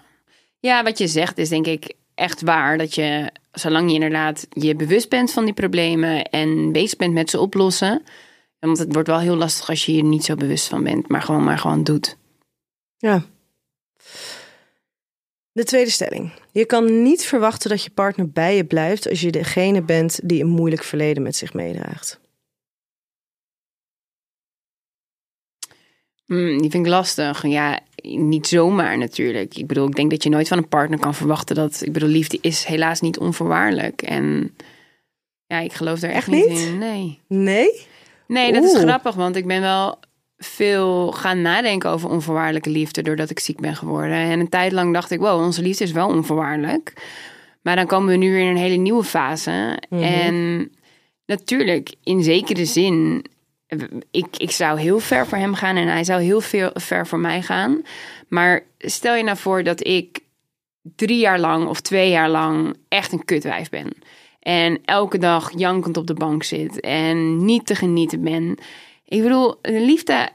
ja, wat je zegt is denk ik echt waar. Dat je, zolang je inderdaad je bewust bent van die problemen en bezig bent met ze oplossen. Want het wordt wel heel lastig als je je er niet zo bewust van bent, maar gewoon maar gewoon doet. Ja. De tweede stelling. Je kan niet verwachten dat je partner bij je blijft... als je degene bent die een moeilijk verleden met zich meedraagt. Hmm, die vind ik lastig. Ja, niet zomaar natuurlijk. Ik bedoel, ik denk dat je nooit van een partner kan verwachten dat. Ik bedoel, liefde is helaas niet onvoorwaardelijk. En ja, ik geloof er echt, Echt niet niet? in. Nee. Nee? Nee, dat is grappig, want ik ben wel veel gaan nadenken over onvoorwaardelijke liefde doordat ik ziek ben geworden. En een tijd lang dacht ik, wow, onze liefde is wel onvoorwaardelijk. Maar dan komen we nu weer in een hele nieuwe fase. En natuurlijk, in zekere zin, ik, ik zou heel ver voor hem gaan en hij zou heel veel ver voor mij gaan. Maar stel je nou voor dat ik drie jaar lang of twee jaar lang echt een kutwijf ben. En elke dag jankend op de bank zit en niet te genieten ben. Ik bedoel, de liefde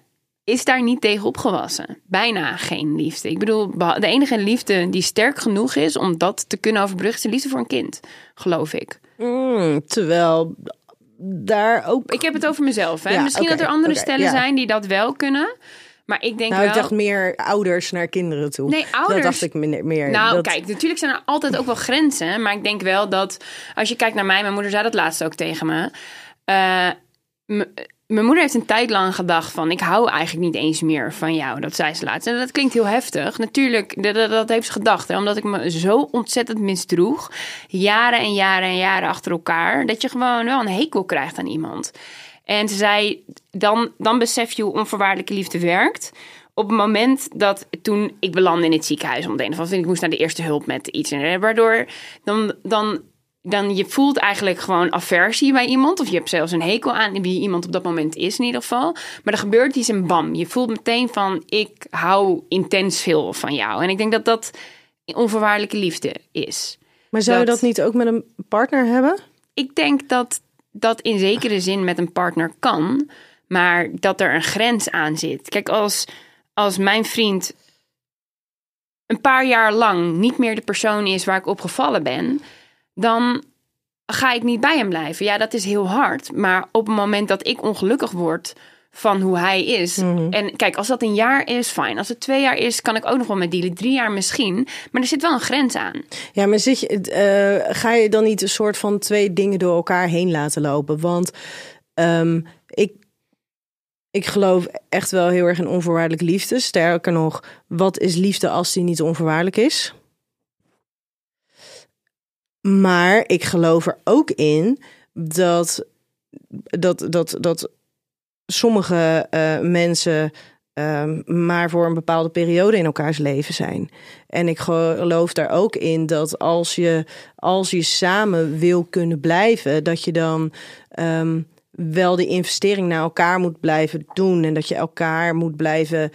is daar niet tegen opgewassen. Bijna geen liefde. Ik bedoel, de enige liefde die sterk genoeg is om dat te kunnen overbruggen, is de liefde voor een kind. Geloof ik. Mm, terwijl daar ook... Ik heb het over mezelf. Hè? Ja, Misschien dat er andere stellen zijn die dat wel kunnen. Maar ik denk nou, wel... ik dacht meer ouders naar kinderen toe. Nee, ouders- Dat dacht ik meer. meer. Nou, dat... kijk, natuurlijk zijn er altijd ook wel grenzen. Maar ik denk wel dat als je kijkt naar mij, mijn moeder zei dat laatst ook tegen me. Eh, m- mijn moeder heeft een tijd lang gedacht van... ik hou eigenlijk niet eens meer van jou. Dat zei ze laatst. En dat klinkt heel heftig. Natuurlijk, dat, heeft ze gedacht. Hè, omdat ik me zo ontzettend misdroeg. Jaren en jaren en jaren achter elkaar. Dat je gewoon wel een hekel krijgt aan iemand. En ze zei, dan, dan besef je hoe onvoorwaardelijke liefde werkt. Op het moment dat toen ik belandde in het ziekenhuis om de een of andere, ik moest naar de eerste hulp met iets. En waardoor dan, dan, dan je voelt eigenlijk gewoon aversie bij iemand. Of je hebt zelfs een hekel aan wie iemand op dat moment is in ieder geval. Maar er gebeurt iets en bam. Je voelt meteen van ik hou intens veel van jou. En ik denk dat dat onvoorwaardelijke liefde is. Maar zou je dat- dat niet ook met een partner hebben? Ik denk dat dat in zekere zin met een partner kan, maar dat er een grens aan zit. Kijk, als, als mijn vriend een paar jaar lang niet meer de persoon is waar ik op gevallen ben, dan ga ik niet bij hem blijven. Ja, dat is heel hard, maar op het moment dat ik ongelukkig word van hoe hij is. En kijk, als dat een jaar is, fijn. Als het twee jaar is, kan ik ook nog wel met dealen. Drie jaar misschien. Maar er zit wel een grens aan. Ja, maar zit je, eh, ga je dan niet een soort van twee dingen door elkaar heen laten lopen? Want ehm, ik, ik geloof echt wel heel erg in onvoorwaardelijke liefde. Sterker nog, wat is liefde als die niet onvoorwaardelijk is? Maar ik geloof er ook in dat, dat, dat, dat sommige eh, mensen ehm, maar voor een bepaalde periode in elkaars leven zijn. En ik geloof daar ook in dat als je, als je samen wil kunnen blijven, dat je dan ehm, wel de investering naar elkaar moet blijven doen. En dat je elkaar moet blijven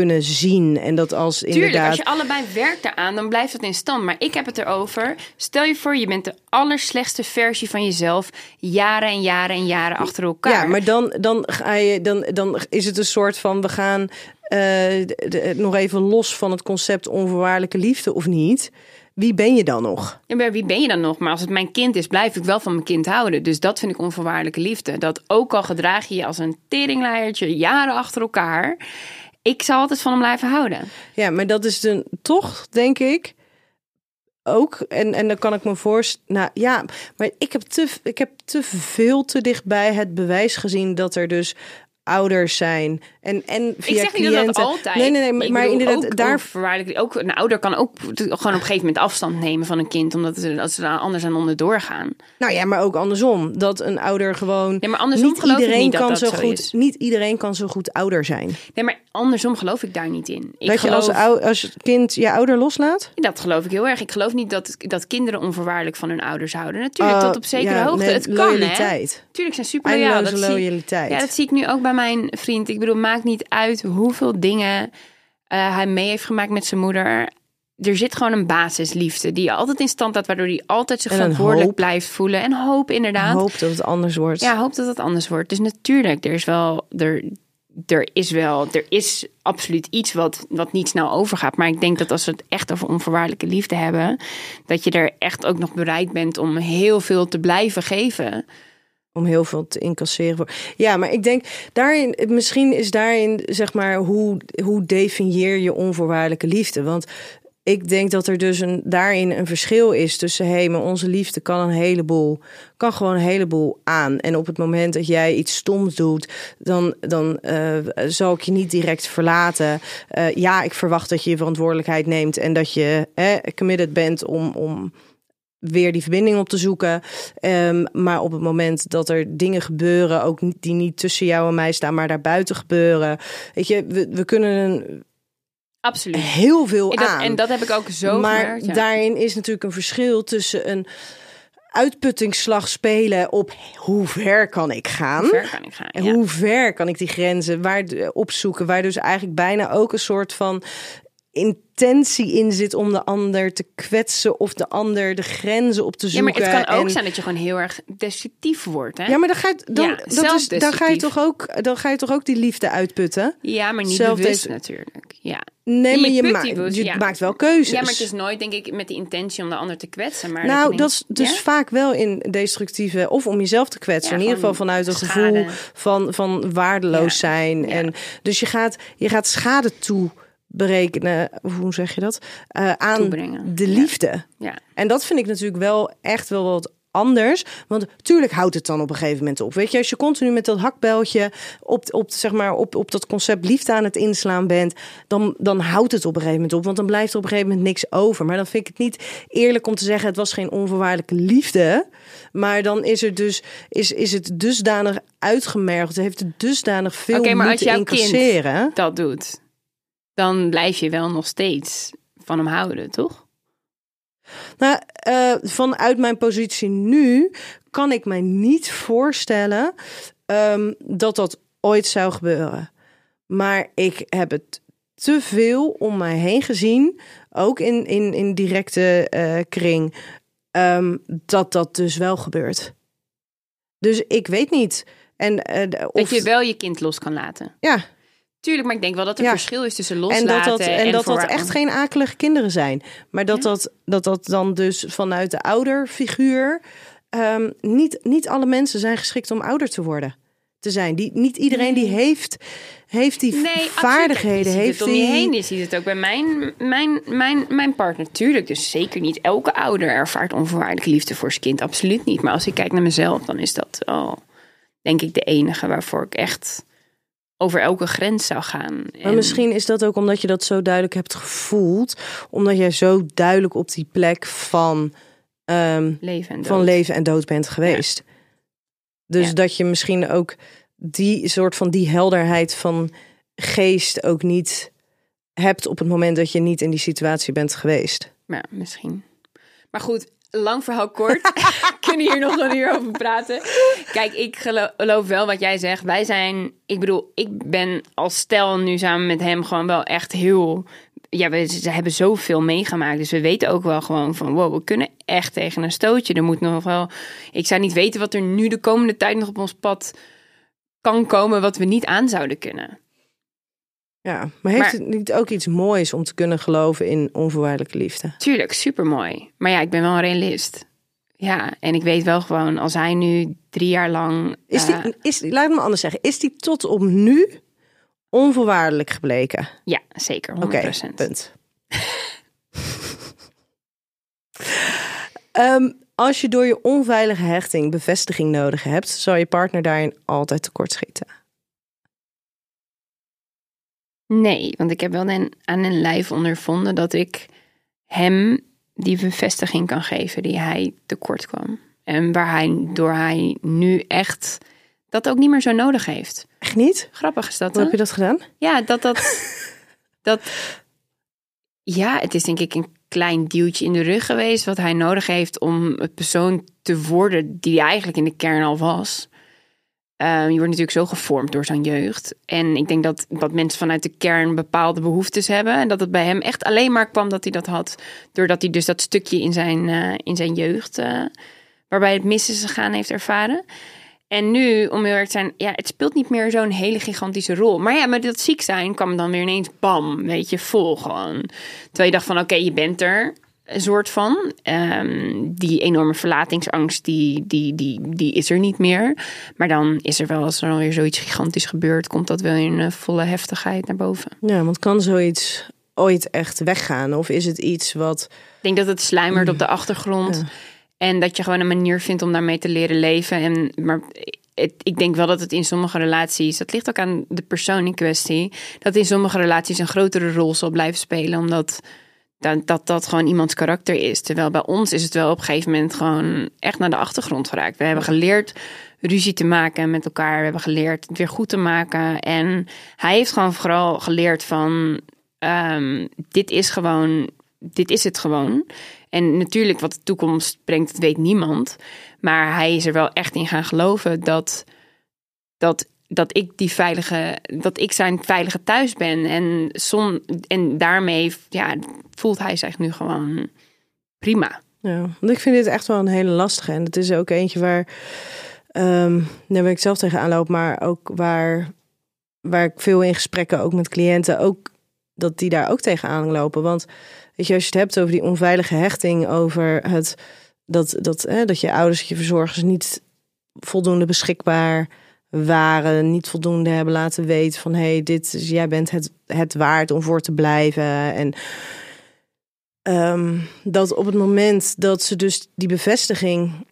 kunnen zien. En dat als Tuurlijk, inderdaad. als je allebei werkt daaraan, dan blijft het in stand. Maar ik heb het erover. Stel je voor, je bent de allerslechtste versie van jezelf. Jaren en jaren en jaren achter elkaar. Ja, maar dan, dan, ga je, dan, dan is het een soort van we gaan eh, de- de- nog even los van het concept onvoorwaardelijke liefde of niet. Wie ben je dan nog? Ja, maar wie ben je dan nog? Maar als het mijn kind is, blijf ik wel van mijn kind houden. Dus dat vind ik onvoorwaardelijke liefde. Dat ook al gedraag je je als een teringleiertje jaren achter elkaar. Ik zal altijd van hem blijven houden. Ja, maar dat is dan toch, denk ik, ook. En, en dan kan ik me voorstellen. Nou ja, maar ik heb, te, ik heb te veel te dichtbij het bewijs gezien dat er dus ouders zijn. En, en via ik zeg niet dat dat altijd. Nee, nee, nee. Maar, Ik inderdaad, ook daar. onvoorwaardelijk- ook een ouder kan ook gewoon op een gegeven moment afstand nemen van een kind, omdat ze, als ze daar anders aan onderdoor gaan. Nou ja, maar ook andersom. Dat een ouder gewoon. Ja, maar andersom niet geloof ik iedereen niet dat kan dat zo zo goed. is. Niet iedereen kan zo goed ouder zijn. Nee, maar andersom geloof ik daar niet in. Ik dat je als, geloof, ou- als je kind je ouder loslaat? Dat geloof ik heel erg. Ik geloof niet dat, dat kinderen onvoorwaardelijk van hun ouders houden. Natuurlijk, Uh, tot op zekere ja, hoogte. nee, het kan, hè? loyaliteit. Tuurlijk zijn super loyaal. Eindeloze Dat zie, loyaliteit. ja, dat zie ik nu ook bij mijn vriend. Ik bedoel, maakt niet uit hoeveel dingen eh, hij mee heeft gemaakt met zijn moeder. Er zit gewoon een basisliefde die je altijd in stand houdt, waardoor hij altijd zich verantwoordelijk blijft voelen. En hoop inderdaad. Hoop dat het anders wordt. Ja, hoop dat het anders wordt. Dus natuurlijk, er is wel, er, er is wel, er is absoluut iets wat, wat niet snel overgaat. Maar ik denk dat als we het echt over onvoorwaardelijke liefde hebben, dat je er echt ook nog bereid bent om heel veel te blijven geven. Om heel veel te incasseren. voor- Ja, maar ik denk daarin, misschien is daarin zeg maar hoe, hoe definieer je onvoorwaardelijke liefde? Want ik denk dat er dus een, daarin een verschil is tussen hé, hey, maar onze liefde kan een heleboel, kan gewoon een heleboel aan. En op het moment dat jij iets stoms doet, dan, dan eh, zal ik je niet direct verlaten. Eh, ja, ik verwacht dat je je verantwoordelijkheid neemt en dat je committed bent om. om weer die verbinding op te zoeken. Ehm, maar op het moment dat er dingen gebeuren, ook niet- die niet tussen jou en mij staan, maar daarbuiten gebeuren. Weet je, we, we kunnen een, Absoluut. heel veel En dat, aan. en dat heb ik ook zo maar gemerkt. ja. daarin is natuurlijk een verschil tussen een uitputtingsslag spelen op hoe ver kan ik gaan. Hoe ver kan ik gaan? En Ja. hoe ver kan ik die grenzen waar, opzoeken? Waar dus eigenlijk bijna ook een soort van intentie in zit om de ander te kwetsen of de ander de grenzen op te Ja, zoeken. maar het kan ook En- zijn dat je gewoon heel erg destructief wordt. Hè? Ja, maar dan ga je, dan, Ja, dat is, dan ga je toch ook, dan ga je toch ook die liefde uitputten. Ja, maar niet Zelf bewust natuurlijk. Ja. Nee, Je maar je, maakt, je ja. wel keuzes. ja, maar het is nooit, denk ik, met de intentie om de ander te kwetsen. Maar nou, dat is dus ja? vaak wel in destructieve, of om jezelf te kwetsen. Ja, in ieder geval vanuit een schade. gevoel van, van waardeloos Ja. zijn. Ja. En dus je gaat, je gaat schade toe berekenen, hoe zeg je dat? Eh, aan Toebrengen. de liefde. Ja. En dat vind ik natuurlijk wel echt wel wat anders. Want tuurlijk houdt het dan op een gegeven moment op. Weet je, als je continu met dat hakbeltje op, op, zeg maar, op, op dat concept liefde aan het inslaan bent, dan, dan houdt het op een gegeven moment op. Want dan blijft er op een gegeven moment niks over. Maar dan vind ik het niet eerlijk om te zeggen: het was geen onvoorwaardelijke liefde. Maar dan is, er dus, is, is het dusdanig uitgemergeld. Heeft het dusdanig veel Oké, maar als kind dat doet, dan blijf je wel nog steeds van hem houden, toch? Nou, eh, vanuit mijn positie nu kan ik mij niet voorstellen ehm, dat dat ooit zou gebeuren. Maar ik heb het te veel om mij heen gezien, ook in, in, in directe eh, kring, ehm, dat dat dus wel gebeurt. Dus ik weet niet. En, eh, of, Dat je wel je kind los kan laten. ja, Tuurlijk, maar ik denk wel dat er Ja. verschil is tussen en loslaten dat dat, en dat, dat echt geen akelige kinderen zijn. Maar dat, Ja. dat, dat dat dan dus vanuit de ouderfiguur. ehm niet, niet alle mensen zijn geschikt om ouder te worden. Te zijn. Die, niet iedereen die heeft, heeft die Nee, vaardigheden. heeft het om je heen. Je ziet het ook bij mijn, mijn, mijn, mijn partner. Tuurlijk, dus zeker niet elke ouder ervaart onvoorwaardelijke liefde voor zijn kind. Absoluut niet. Maar als ik kijk naar mezelf, dan is dat oh, denk ik de enige waarvoor ik echt over elke grens zou gaan. Maar En- misschien is dat ook omdat je dat zo duidelijk hebt gevoeld. Omdat jij zo duidelijk op die plek van, ehm, leven en dood. van leven en dood bent geweest. Dus Ja. dat je misschien ook die soort van die helderheid van geest ook niet hebt op het moment dat je niet in die situatie bent geweest. Ja, misschien. Maar goed, lang verhaal kort. Kunnen hier nog een uur over praten. Kijk, ik gelo- geloof wel wat jij zegt. Wij zijn, ik bedoel, ik ben als stel nu samen met hem gewoon wel echt heel. Ja, we ze hebben zoveel meegemaakt. Dus we weten ook wel gewoon van wow, we kunnen echt tegen een stootje. Er moet nog wel. Ik zou niet weten wat er nu de komende tijd nog op ons pad kan komen, wat we niet aan zouden kunnen. Ja, maar heeft Maar- het niet ook iets moois om te kunnen geloven in onvoorwaardelijke liefde? Tuurlijk, super mooi. Maar ja, ik ben wel een realist. Ja, en ik weet wel gewoon, als hij nu drie jaar lang. Is die, eh, is, laat ik me anders zeggen, is die tot op nu onvoorwaardelijk gebleken? ja, zeker, 100%. Oké, punt. Ehm, als je door je onveilige hechting bevestiging nodig hebt, zal je partner daarin altijd tekortschieten. Nee, want ik heb wel een, aan een lijf ondervonden dat ik hem die bevestiging kan geven die hij tekort kwam. En waar hij door hij nu echt dat ook niet meer zo nodig heeft. Echt niet? Grappig is dat, Hoe heb je dat gedaan? Ja, dat dat. dat ja, het is denk ik een klein duwtje in de rug geweest. wat hij nodig heeft om het persoon te worden die hij eigenlijk in de kern al was. Ehm, je wordt natuurlijk zo gevormd door zo'n jeugd. En ik denk dat, dat mensen vanuit de kern bepaalde behoeftes hebben. En dat het bij hem echt alleen maar kwam dat hij dat had. Doordat hij dus dat stukje in zijn, eh, in zijn jeugd. eh, waarbij het mis is gegaan heeft ervaren. En nu, om heel erg te zijn, ja, het speelt niet meer zo'n hele gigantische rol. Maar ja, met dat ziek zijn kwam dan weer ineens bam, weet je, vol gewoon. Terwijl je dacht van, oké, je bent er, een soort van. Ehm, die enorme verlatingsangst, die, die, die, die is er niet meer. Maar dan is er wel, als er dan weer zoiets gigantisch gebeurt, komt dat wel in eh, volle heftigheid naar boven. Ja, want kan zoiets ooit echt weggaan? Of is het iets wat... Ik denk dat het sluimert op de achtergrond. Ja. En dat je gewoon een manier vindt om daarmee te leren leven. En, maar het, ik denk wel dat het in sommige relaties, dat ligt ook aan de persoon in kwestie, dat in sommige relaties een grotere rol zal blijven spelen. Omdat dat, dat, dat gewoon iemands karakter is. Terwijl bij ons is het wel op een gegeven moment gewoon echt naar de achtergrond geraakt. We hebben geleerd ruzie te maken met elkaar. We hebben geleerd het weer goed te maken. En hij heeft gewoon vooral geleerd van ehm, dit is gewoon, dit is het gewoon. En natuurlijk wat de toekomst brengt, dat weet niemand. Maar hij is er wel echt in gaan geloven dat, dat, dat ik die veilige, dat ik zijn veilige thuis ben. En, som, en daarmee ja, voelt hij zich nu gewoon prima. Ja, want ik vind dit echt wel een hele lastige. En het is ook eentje waar, ehm daar waar ik zelf tegenaan loop, maar ook waar, waar ik veel in gesprekken ook met cliënten, ook dat die daar ook tegenaan lopen. Want weet je, als je het hebt over die onveilige hechting, over het dat, dat, hè, dat je ouders, je verzorgers niet voldoende beschikbaar waren, niet voldoende hebben laten weten van hé, hey, dit is, jij bent het, het waard om voor te blijven. En Ehm, dat op het moment dat ze dus die bevestiging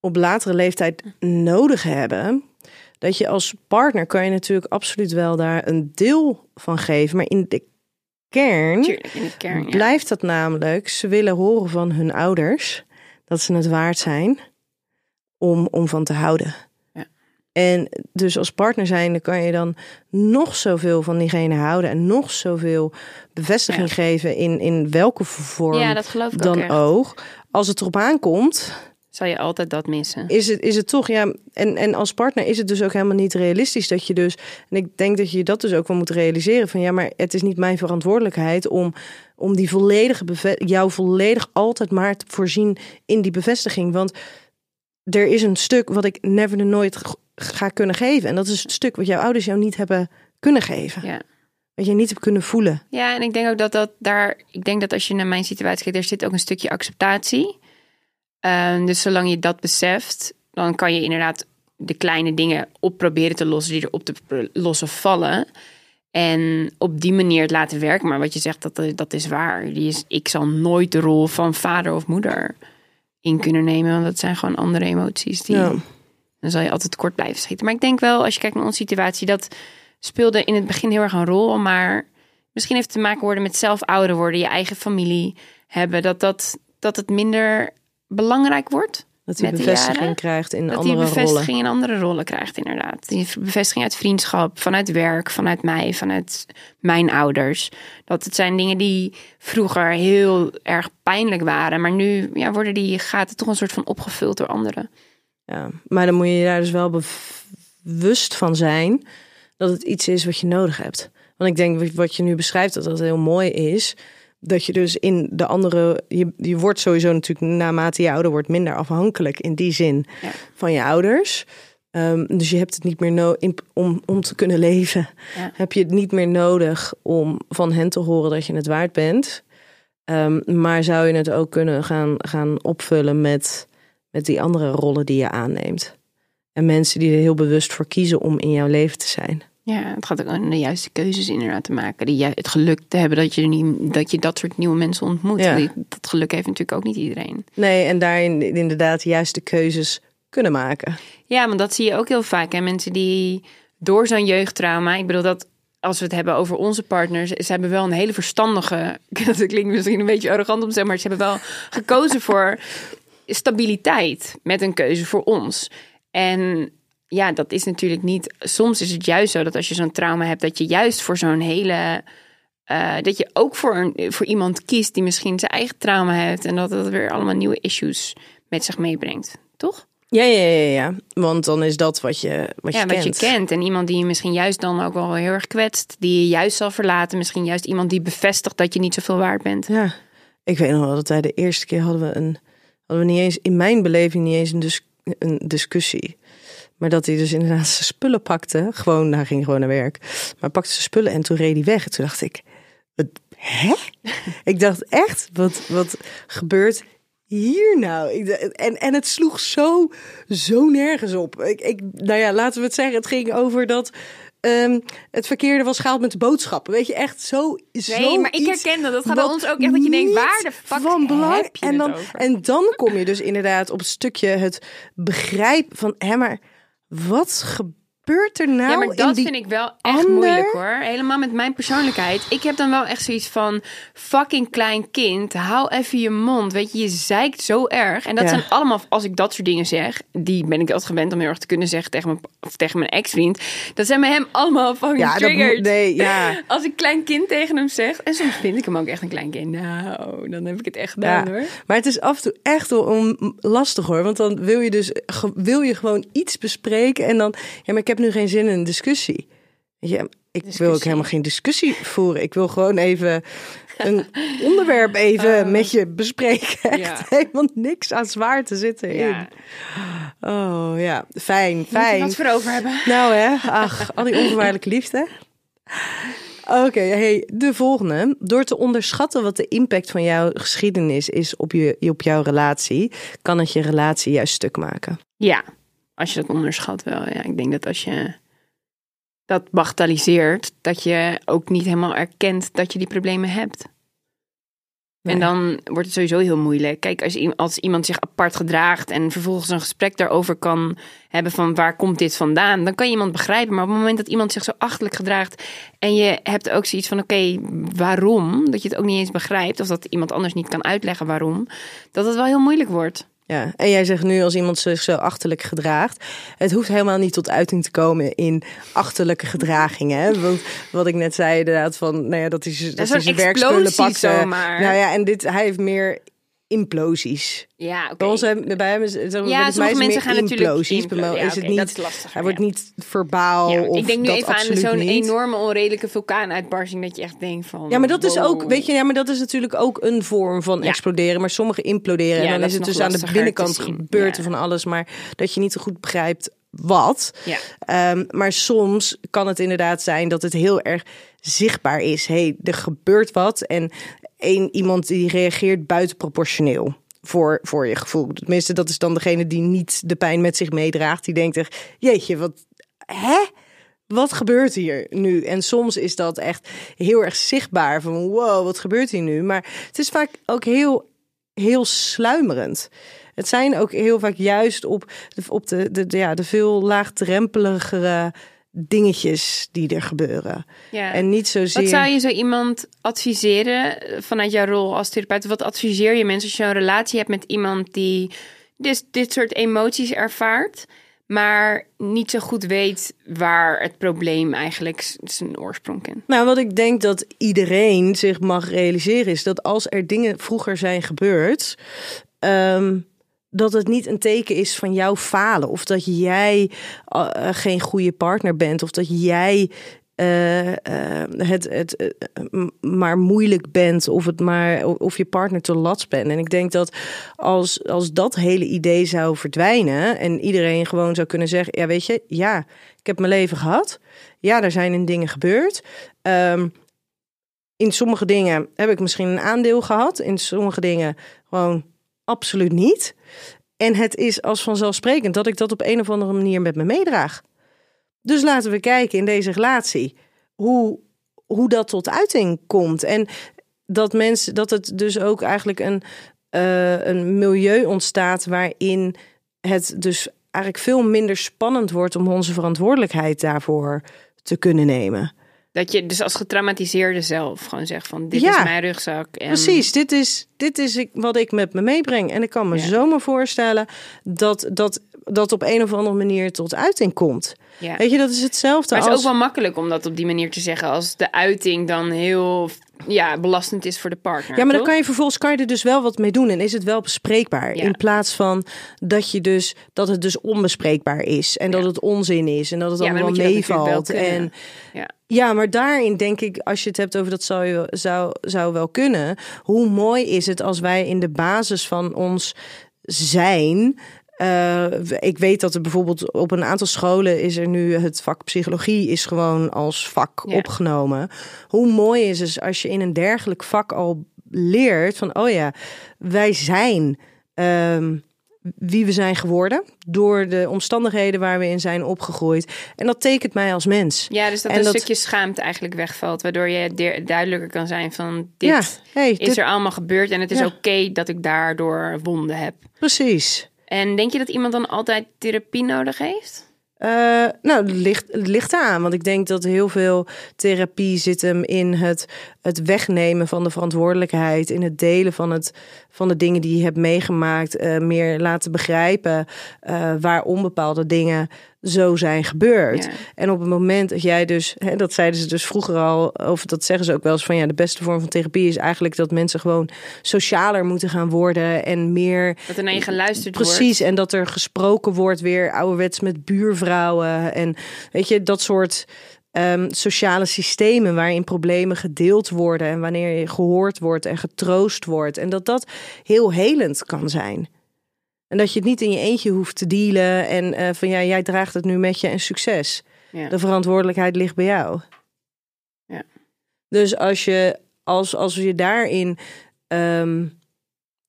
op latere leeftijd nodig hebben, dat je als partner kan je natuurlijk absoluut wel daar een deel van geven, maar in de kern Tuurlijk, in de kern. Ja. blijft dat namelijk, ze willen horen van hun ouders dat ze het waard zijn om, om van te houden. En dus als partner zijnde kan je dan nog zoveel van diegene houden en nog zoveel bevestiging Ja. geven in, in welke vorm ja, dat geloof ik dan ook. Als het erop aankomt, Zal je altijd dat missen. is het, is het toch, ja, en, en als partner is het dus ook helemaal niet realistisch dat je dus, en ik denk dat je dat dus ook wel moet realiseren van ja, maar het is niet mijn verantwoordelijkheid om, om die volledige, jou volledig altijd maar te voorzien in die bevestiging, want er is een stuk wat ik never nooit ga kunnen geven en dat is het stuk wat jouw ouders jou niet hebben kunnen geven, Ja. wat je niet hebt kunnen voelen. Ja, en ik denk ook dat dat daar. Ik denk dat als je naar mijn situatie kijkt, er zit ook een stukje acceptatie. Ehm, dus zolang je dat beseft, dan kan je inderdaad de kleine dingen op proberen te lossen die erop te lossen vallen. En op die manier het laten werken. Maar wat je zegt, dat, dat is waar. Die is, ik zal nooit de rol van vader of moeder in kunnen nemen. Want dat zijn gewoon andere emoties. Die, Ja. Dan zal je altijd kort blijven schieten. Maar ik denk wel, als je kijkt naar onze situatie, dat speelde in het begin heel erg een rol. Maar misschien heeft het te maken worden met zelf ouder worden, je eigen familie hebben. Dat, dat, dat het minder belangrijk wordt. Dat hij bevestiging jaren, krijgt in dat andere hij bevestiging rollen. in andere rollen krijgt, inderdaad. Die bevestiging uit vriendschap, vanuit werk, vanuit mij, vanuit mijn ouders. Dat het zijn dingen die vroeger heel erg pijnlijk waren. Maar nu ja, worden die gaten toch een soort van opgevuld door anderen. Ja, maar dan moet je je daar dus wel bewust van zijn dat het iets is wat je nodig hebt. Want ik denk wat- je nu beschrijft, dat dat heel mooi is. Dat je dus in de andere, je, je wordt sowieso natuurlijk naarmate je ouder wordt minder afhankelijk in die zin Ja. van je ouders. Ehm, dus je hebt het niet meer nodig om, om te kunnen leven. Ja. Heb je het niet meer nodig om van hen te horen dat je het waard bent. Ehm, maar zou je het ook kunnen gaan, gaan opvullen met, met die andere rollen die je aanneemt. En mensen die er heel bewust voor kiezen om in jouw leven te zijn. Ja, het gaat ook om de juiste keuzes inderdaad te maken. Die, het geluk te hebben dat je, niet, dat je dat soort nieuwe mensen ontmoet. Ja. Dat geluk heeft natuurlijk ook niet iedereen. Nee, en daarin inderdaad de juiste keuzes kunnen maken. Ja, maar dat zie je ook heel vaak. Hè? Mensen die door zo'n jeugdtrauma... Ik bedoel dat als we het hebben over onze partners... Ze hebben wel een hele verstandige... Dat klinkt misschien een beetje arrogant om te zeggen... Maar ze hebben wel gekozen voor stabiliteit. Met een keuze voor ons. En ja, dat is natuurlijk niet... Soms is het juist zo dat als je zo'n trauma hebt... Dat je juist voor zo'n hele... eh, dat je ook voor, een, voor iemand kiest die misschien zijn eigen trauma heeft. En dat dat weer allemaal nieuwe issues met zich meebrengt. Toch? Ja, ja, ja, ja. Want dan is dat wat je, wat ja, je wat kent. je kent. En iemand die je misschien juist dan ook wel heel erg kwetst. Die je juist zal verlaten. Misschien juist iemand die bevestigt dat je niet zoveel waard bent. Ja, ik weet nog wel dat wij de eerste keer hadden we een, hadden we niet eens in mijn beleving niet eens een, een discussie. Maar dat hij dus inderdaad zijn spullen pakte. Gewoon, hij ging gewoon naar werk. Maar pakte zijn spullen en toen reed hij weg. En toen dacht ik, wat, hè? ik dacht echt, wat, wat gebeurt hier nou? Ik, en, en het sloeg zo, zo nergens op. Ik, ik, nou ja, laten we het zeggen, het ging over dat... ehm, het verkeerde was gehaald met boodschappen. Weet je, echt zo. Nee, maar ik herken dat. Dat gaat bij ons ook echt dat je denkt, waar de fuck van belang. en, dan, en dan kom je dus inderdaad op het stukje het begrijpen van... Hé, maar wat gebeurt er nou ja, maar in dat die vind ik wel echt ander- moeilijk hoor. Helemaal met mijn persoonlijkheid. Ik heb dan wel echt zoiets van... fucking klein kind, hou even je mond. Weet je, je zeikt zo erg. En dat Ja. zijn allemaal, als ik dat soort dingen zeg... die ben ik altijd gewend om heel erg te kunnen zeggen tegen mijn, of tegen mijn ex-vriend. Dat zijn bij hem allemaal fucking Ja, triggered. nee, ja. Als ik klein kind tegen hem zeg... en soms vind ik hem ook echt een klein kind. Nou, dan heb ik het echt gedaan Ja, hoor. maar het is af en toe echt wel lastig hoor. Want dan wil je dus wil je gewoon iets bespreken. En dan, ja, maar ik heb nu geen zin in een discussie. Je, ik wil ook helemaal geen discussie voeren. Ik wil gewoon even een onderwerp even met je bespreken. Echt Oh. Ja. helemaal niks aan zwaar te zitten in. Ja. Oh ja, fijn, Moet je fijn. wat voor over hebben. Nou hè, ach, al die onvoorwaardelijke liefde. Oké, hey, de volgende. Door te onderschatten wat de impact van jouw geschiedenis is op, je, op jouw relatie, kan het je relatie juist stuk maken. Ja, als je dat onderschat wel. Ja, ik denk dat als je dat bagatelliseert, dat je ook niet helemaal erkent dat je die problemen hebt. Nee. En dan wordt het sowieso heel moeilijk. Kijk, als, als iemand zich apart gedraagt en vervolgens een gesprek daarover kan hebben van waar komt dit vandaan, dan kan je iemand begrijpen. Maar op het moment dat iemand zich zo achterlijk gedraagt en je hebt ook zoiets van oké, waarom? Dat je het ook niet eens begrijpt of dat iemand anders niet kan uitleggen waarom, dat het wel heel moeilijk wordt. Ja, en jij zegt nu als iemand zich zo achterlijk gedraagt, het hoeft helemaal niet tot uiting te komen in achterlijke gedragingen. Hè? Want wat ik net zei inderdaad van, nou ja, dat hij, z- dat hij zijn werkspullen pakte. zomaar. Nou ja, en dit, hij heeft meer implosies. Ja, oké. Bij ons hebben, bij hem is, zeg bij Ja, sommige het mensen gaan natuurlijk implosies. Bij mij implo- ja, is het niet, is lastig, Hij ja. wordt niet verbaal Ja, of ik denk nu dat even aan zo'n enorme onredelijke vulkaanuitbarsting dat je echt denkt van. Ja, maar dat is ook, weet je, ja, maar dat is natuurlijk ook een vorm van exploderen. Maar sommige imploderen. Ja, en dan is het dus aan de binnenkant gebeurt er Ja. van alles, maar dat je niet zo goed begrijpt wat. Ja. Ehm, maar soms kan het inderdaad zijn dat het heel erg zichtbaar is. hey, er gebeurt wat en één iemand die reageert buitenproportioneel. Voor, voor je gevoel. Tenminste, dat is dan degene die niet de pijn met zich meedraagt. Die denkt echt, jeetje, wat, hè? Wat gebeurt hier nu? En soms is dat echt heel erg zichtbaar. Van wow, wat gebeurt hier nu? Maar het is vaak ook heel, heel sluimerend. Het zijn ook heel vaak juist op, op de, de, de- ja, de veel laagdrempeligere dingetjes die er gebeuren. Ja. En niet zozeer... Wat zou je zo iemand adviseren vanuit jouw rol als therapeut? Wat adviseer je mensen als je een relatie hebt met iemand die dus dit soort emoties ervaart, maar niet zo goed weet waar het probleem eigenlijk zijn oorsprong kent. Nou, wat ik denk dat iedereen zich mag realiseren is dat als er dingen vroeger zijn gebeurd, ehm, dat het niet een teken is van jouw falen of dat jij eh, eh, geen goede partner bent of dat jij eh, het, het maar moeilijk bent of het maar of je partner te lats bent. En ik denk dat als, als dat hele idee zou verdwijnen en iedereen gewoon zou kunnen zeggen: ja, weet je, ja, ik heb mijn leven gehad. Ja, er zijn in dingen gebeurd. Ehm, in sommige dingen heb ik misschien een aandeel gehad. In sommige dingen gewoon absoluut niet. En het is als vanzelfsprekend dat ik dat op een of andere manier met me meedraag. Dus laten we kijken in deze relatie hoe, hoe dat tot uiting komt. En dat mensen dat het dus ook eigenlijk een, eh, een milieu ontstaat waarin het dus eigenlijk veel minder spannend wordt om onze verantwoordelijkheid daarvoor te kunnen nemen. Dat je dus als getraumatiseerde zelf gewoon zegt van dit Ja. is mijn rugzak. En Precies, dit is, dit is ik- wat ik met me meebreng. En ik kan me Ja. zomaar voorstellen dat dat, dat op een of andere manier tot uiting komt. Ja. Weet je, dat is hetzelfde Maar het is als... ook wel makkelijk om dat op die manier te zeggen als de uiting dan heel ja, belastend is voor de partner. Ja, maar dan kan je vervolgens kan je er dus wel wat mee doen en is het wel bespreekbaar. Ja. In plaats van dat je dus dat het dus onbespreekbaar is en dat het onzin is en dat het Ja, allemaal meevalt. En. Ja. ja, maar daarin denk ik, als je het hebt over dat zou, je, zou, zou wel kunnen. Hoe mooi is het als wij in de basis van ons zijn. Eh, ik weet dat er bijvoorbeeld op een aantal scholen is er nu het vak psychologie is gewoon als vak Ja. opgenomen. Hoe mooi is het als je in een dergelijk vak al leert van oh ja, wij zijn ehm, wie we zijn geworden door de omstandigheden waar we in zijn opgegroeid. En dat tekent mij als mens. Ja, dus dat En een dat- stukje schaamte eigenlijk wegvalt. Waardoor je de- duidelijker kan zijn van dit ja, hey, is dit- er allemaal gebeurd. En het is Ja. oké dat ik daardoor wonden heb. precies. En denk je dat iemand dan altijd therapie nodig heeft? Eh, nou, het ligt, het ligt aan. Want ik denk dat heel veel therapie zit hem in het, het wegnemen van de verantwoordelijkheid. In het delen van, het, van de dingen die je hebt meegemaakt. eh, meer laten begrijpen eh, waarom bepaalde dingen zo zijn gebeurd. Ja. En op het moment dat jij dus, hè, dat zeiden ze dus vroeger al, of dat zeggen ze ook wel eens van ja, de beste vorm van therapie is eigenlijk dat mensen gewoon socialer moeten gaan worden en meer Dat er naar je geluisterd wordt? Precies, en dat er gesproken wordt weer ouderwets met buurvrouwen. En weet je, dat soort ehm, sociale systemen waarin problemen gedeeld worden. En wanneer je gehoord wordt en getroost wordt. En dat dat heel helend kan zijn. En dat je het niet in je eentje hoeft te dealen. En eh, van ja, jij draagt het nu met je en succes. Ja. De verantwoordelijkheid ligt bij jou. Ja. Dus als je, als, als je daarin ehm,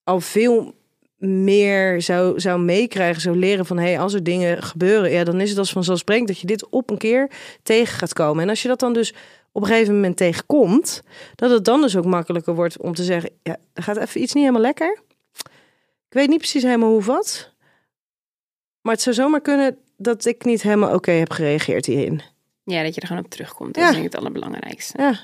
al veel meer zou, zou meekrijgen, zou leren van hé, hey, als er dingen gebeuren, ja, dan is het als vanzelfsprekend dat je dit op een keer tegen gaat komen. En als je dat dan dus op een gegeven moment tegenkomt, dat het dan dus ook makkelijker wordt om te zeggen, ja, er gaat even iets niet helemaal lekker. Ik weet niet precies helemaal hoe wat. Maar het zou zomaar kunnen dat ik niet helemaal oké heb gereageerd hierin. Ja, dat je er gewoon op terugkomt. Dat Ja. is denk ik het allerbelangrijkste. Ja.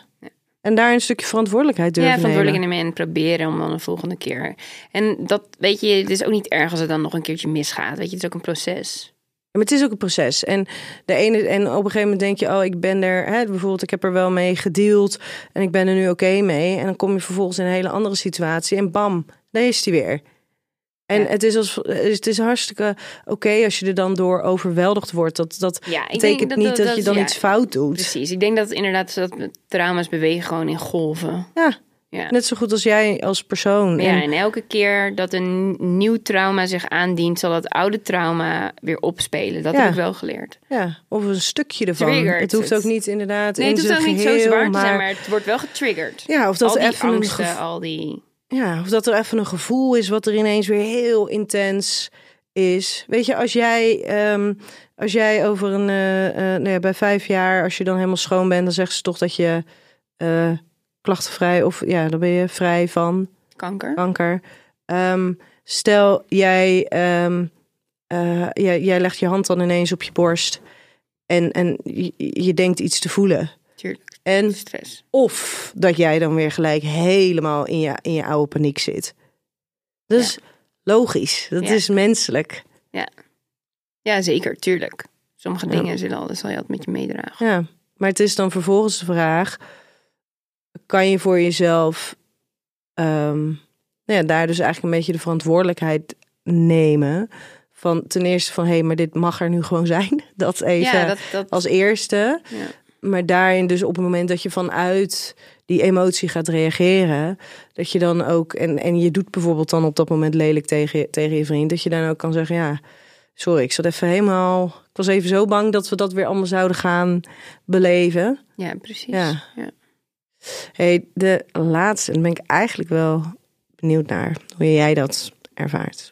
En daar een stukje verantwoordelijkheid durven Ja, verantwoordelijkheid nemen. en proberen om dan een volgende keer. En dat, weet je, het is ook niet erg als het dan nog een keertje misgaat. Weet je, het is ook een proces. Ja, maar het is ook een proces. En, de ene, en op een gegeven moment denk je, oh, ik ben er, hè, bijvoorbeeld, ik heb er wel mee gedeeld en ik ben er nu oké mee. En dan kom je vervolgens in een hele andere situatie en bam, daar is die weer. En Ja. het, is als, het is hartstikke oké als je er dan door overweldigd wordt. Dat, dat Ja, betekent dat- niet dat- dat, dat- je dan ja, iets fout doet. Precies. Ik denk dat inderdaad dat trauma's bewegen gewoon in golven. Ja, net zo goed als jij als persoon. Ja, En- en elke keer dat een nieuw trauma zich aandient, zal dat oude trauma weer opspelen. Dat heb ik wel geleerd. ja, of een stukje ervan. Triggert het hoeft het. ook niet inderdaad Nee, in het hoeft ook niet zo zwaar te zijn, maar het wordt wel getriggerd. Ja, of dat al die even angsten, al die... Ja, of dat er even een gevoel is wat er ineens weer heel intens is. Weet je, als jij, ehm, als jij over een, eh, nou ja, bij vijf jaar, als je dan helemaal schoon bent, dan zeggen ze toch dat je eh, klachtenvrij of ja, dan ben je vrij van Kanker. kanker. Ehm, stel jij, ehm, eh, jij, jij legt je hand dan ineens op je borst en, en je, je denkt iets te voelen. Tuurlijk. En Stress. of dat jij dan weer gelijk helemaal in je, in je oude paniek zit. Dus logisch. Dat Ja. is menselijk. Ja, zeker, tuurlijk. Sommige Ja. dingen zullen al, zal je altijd met je meedragen. Ja, maar het is dan vervolgens de vraag: kan je voor jezelf ehm, nou ja, daar dus eigenlijk een beetje de verantwoordelijkheid nemen? Van ten eerste van hé, hey, maar dit mag er nu gewoon zijn. Dat even ja, dat, dat, als eerste. Maar daarin dus op het moment dat je vanuit die emotie gaat reageren, dat je dan ook, en, en je doet bijvoorbeeld dan op dat moment lelijk tegen, tegen je vriend, dat je dan ook kan zeggen, ja, sorry, ik zat even helemaal, ik was even zo bang dat we dat weer allemaal zouden gaan beleven. ja, precies. Ja. Ja. Hey, de laatste, en ben ik eigenlijk wel benieuwd naar hoe jij dat ervaart.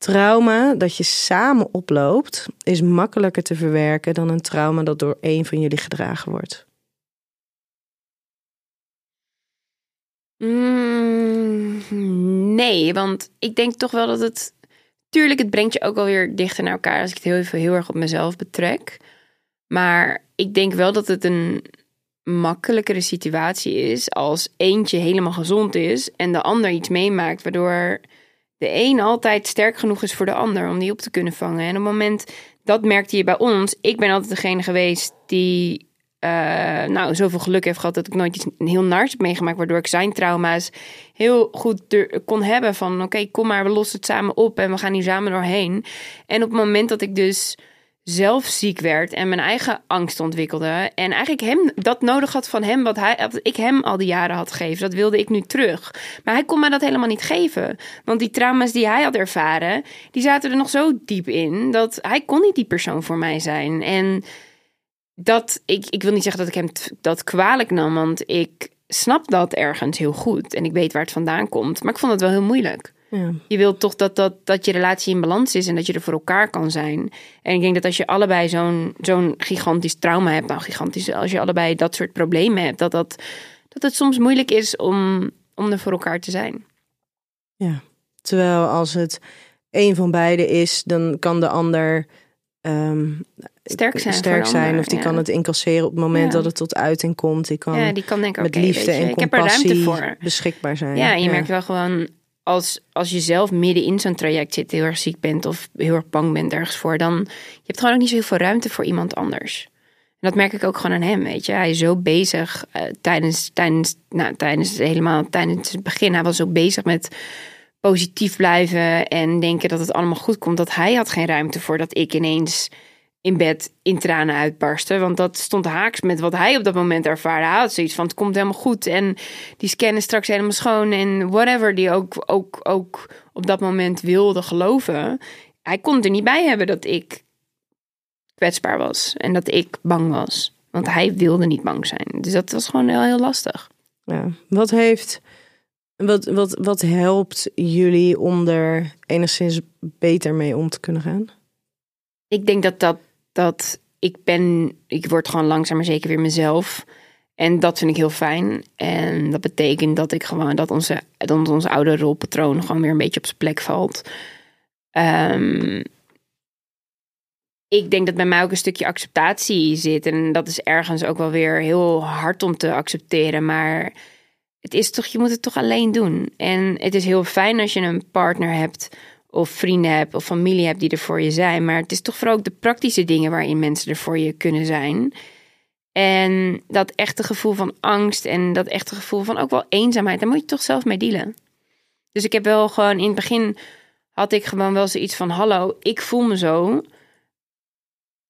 Trauma dat je samen oploopt, is makkelijker te verwerken dan een trauma dat door één van jullie gedragen wordt. Mm, nee, want ik denk toch wel dat het... Tuurlijk, het brengt je ook alweer dichter naar elkaar als ik het heel, heel erg op mezelf betrek. Maar ik denk wel dat het een makkelijkere situatie is als eentje helemaal gezond is en de ander iets meemaakt, waardoor de een altijd sterk genoeg is voor de ander om die op te kunnen vangen. En op het moment, dat merkte je bij ons, ik ben altijd degene geweest die eh, nou, zoveel geluk heeft gehad dat ik nooit iets heel naars heb meegemaakt, waardoor ik zijn trauma's heel goed kon hebben van oké, kom maar, we lossen het samen op en we gaan hier samen doorheen. En op het moment dat ik dus zelf ziek werd en mijn eigen angst ontwikkelde en eigenlijk hem dat nodig had van hem wat hij wat ik hem al die jaren had gegeven, dat wilde ik nu terug. Maar hij kon mij dat helemaal niet geven, want die trauma's die hij had ervaren, die zaten er nog zo diep in dat hij kon niet die persoon voor mij zijn en dat ik, ik wil niet zeggen dat ik hem dat kwalijk nam, want ik snap dat ergens heel goed en ik weet waar het vandaan komt, maar ik vond het wel heel moeilijk. Ja. Je wilt toch dat, dat, dat je relatie in balans is en dat je er voor elkaar kan zijn. En ik denk dat als je allebei zo'n zo'n gigantisch trauma hebt, nou gigantisch, als je allebei dat soort problemen hebt, dat, dat, dat het soms moeilijk is om, om er voor elkaar te zijn. Terwijl als het een van beiden is, dan kan de ander ehm, Sterk zijn. sterk zijn. ander, Of die ja. kan het incasseren op het moment Ja. dat het tot uiting komt. Die kan Ja, die kan denken, met liefde je, en compassie beschikbaar zijn. Ja, je merkt wel gewoon als, als je zelf midden in zo'n traject zit, heel erg ziek bent of heel erg bang bent ergens voor, dan je hebt gewoon ook niet zo heel veel ruimte voor iemand anders. En dat merk ik ook gewoon aan hem, weet je. Hij is zo bezig eh, tijdens, tijdens, nou, tijdens helemaal tijdens het begin. Hij was zo bezig met positief blijven en denken dat het allemaal goed komt. Dat hij had geen ruimte voor dat ik ineens in bed in tranen uitbarstte. Want dat stond haaks met wat hij op dat moment ervaarde. Hij had zoiets van, het komt helemaal goed. En die scan is straks helemaal schoon. En whatever die ook, ook, ook op dat moment wilde geloven. Hij kon er niet bij hebben dat ik kwetsbaar was. En dat ik bang was. Want hij wilde niet bang zijn. Dus dat was gewoon heel, heel lastig. Ja. Wat heeft, wat, wat, wat helpt jullie om er enigszins beter mee om te kunnen gaan? Ik denk dat dat, dat ik ben, ik word gewoon langzaam maar zeker weer mezelf. En dat vind ik heel fijn. En dat betekent dat ik gewoon, dat onze, dat onze oude rolpatroon gewoon weer een beetje op zijn plek valt. Ehm, ik denk dat bij mij ook een stukje acceptatie zit. En dat is ergens ook wel weer heel hard om te accepteren. Maar het is toch, je moet het toch alleen doen. En het is heel fijn als je een partner hebt of vrienden hebt of familie hebt die er voor je zijn. Maar het is toch vooral ook de praktische dingen waarin mensen er voor je kunnen zijn. En dat echte gevoel van angst en dat echte gevoel van ook wel eenzaamheid, daar moet je toch zelf mee dealen. Dus ik heb wel gewoon in het begin had ik gewoon wel zoiets van: hallo, ik voel me zo.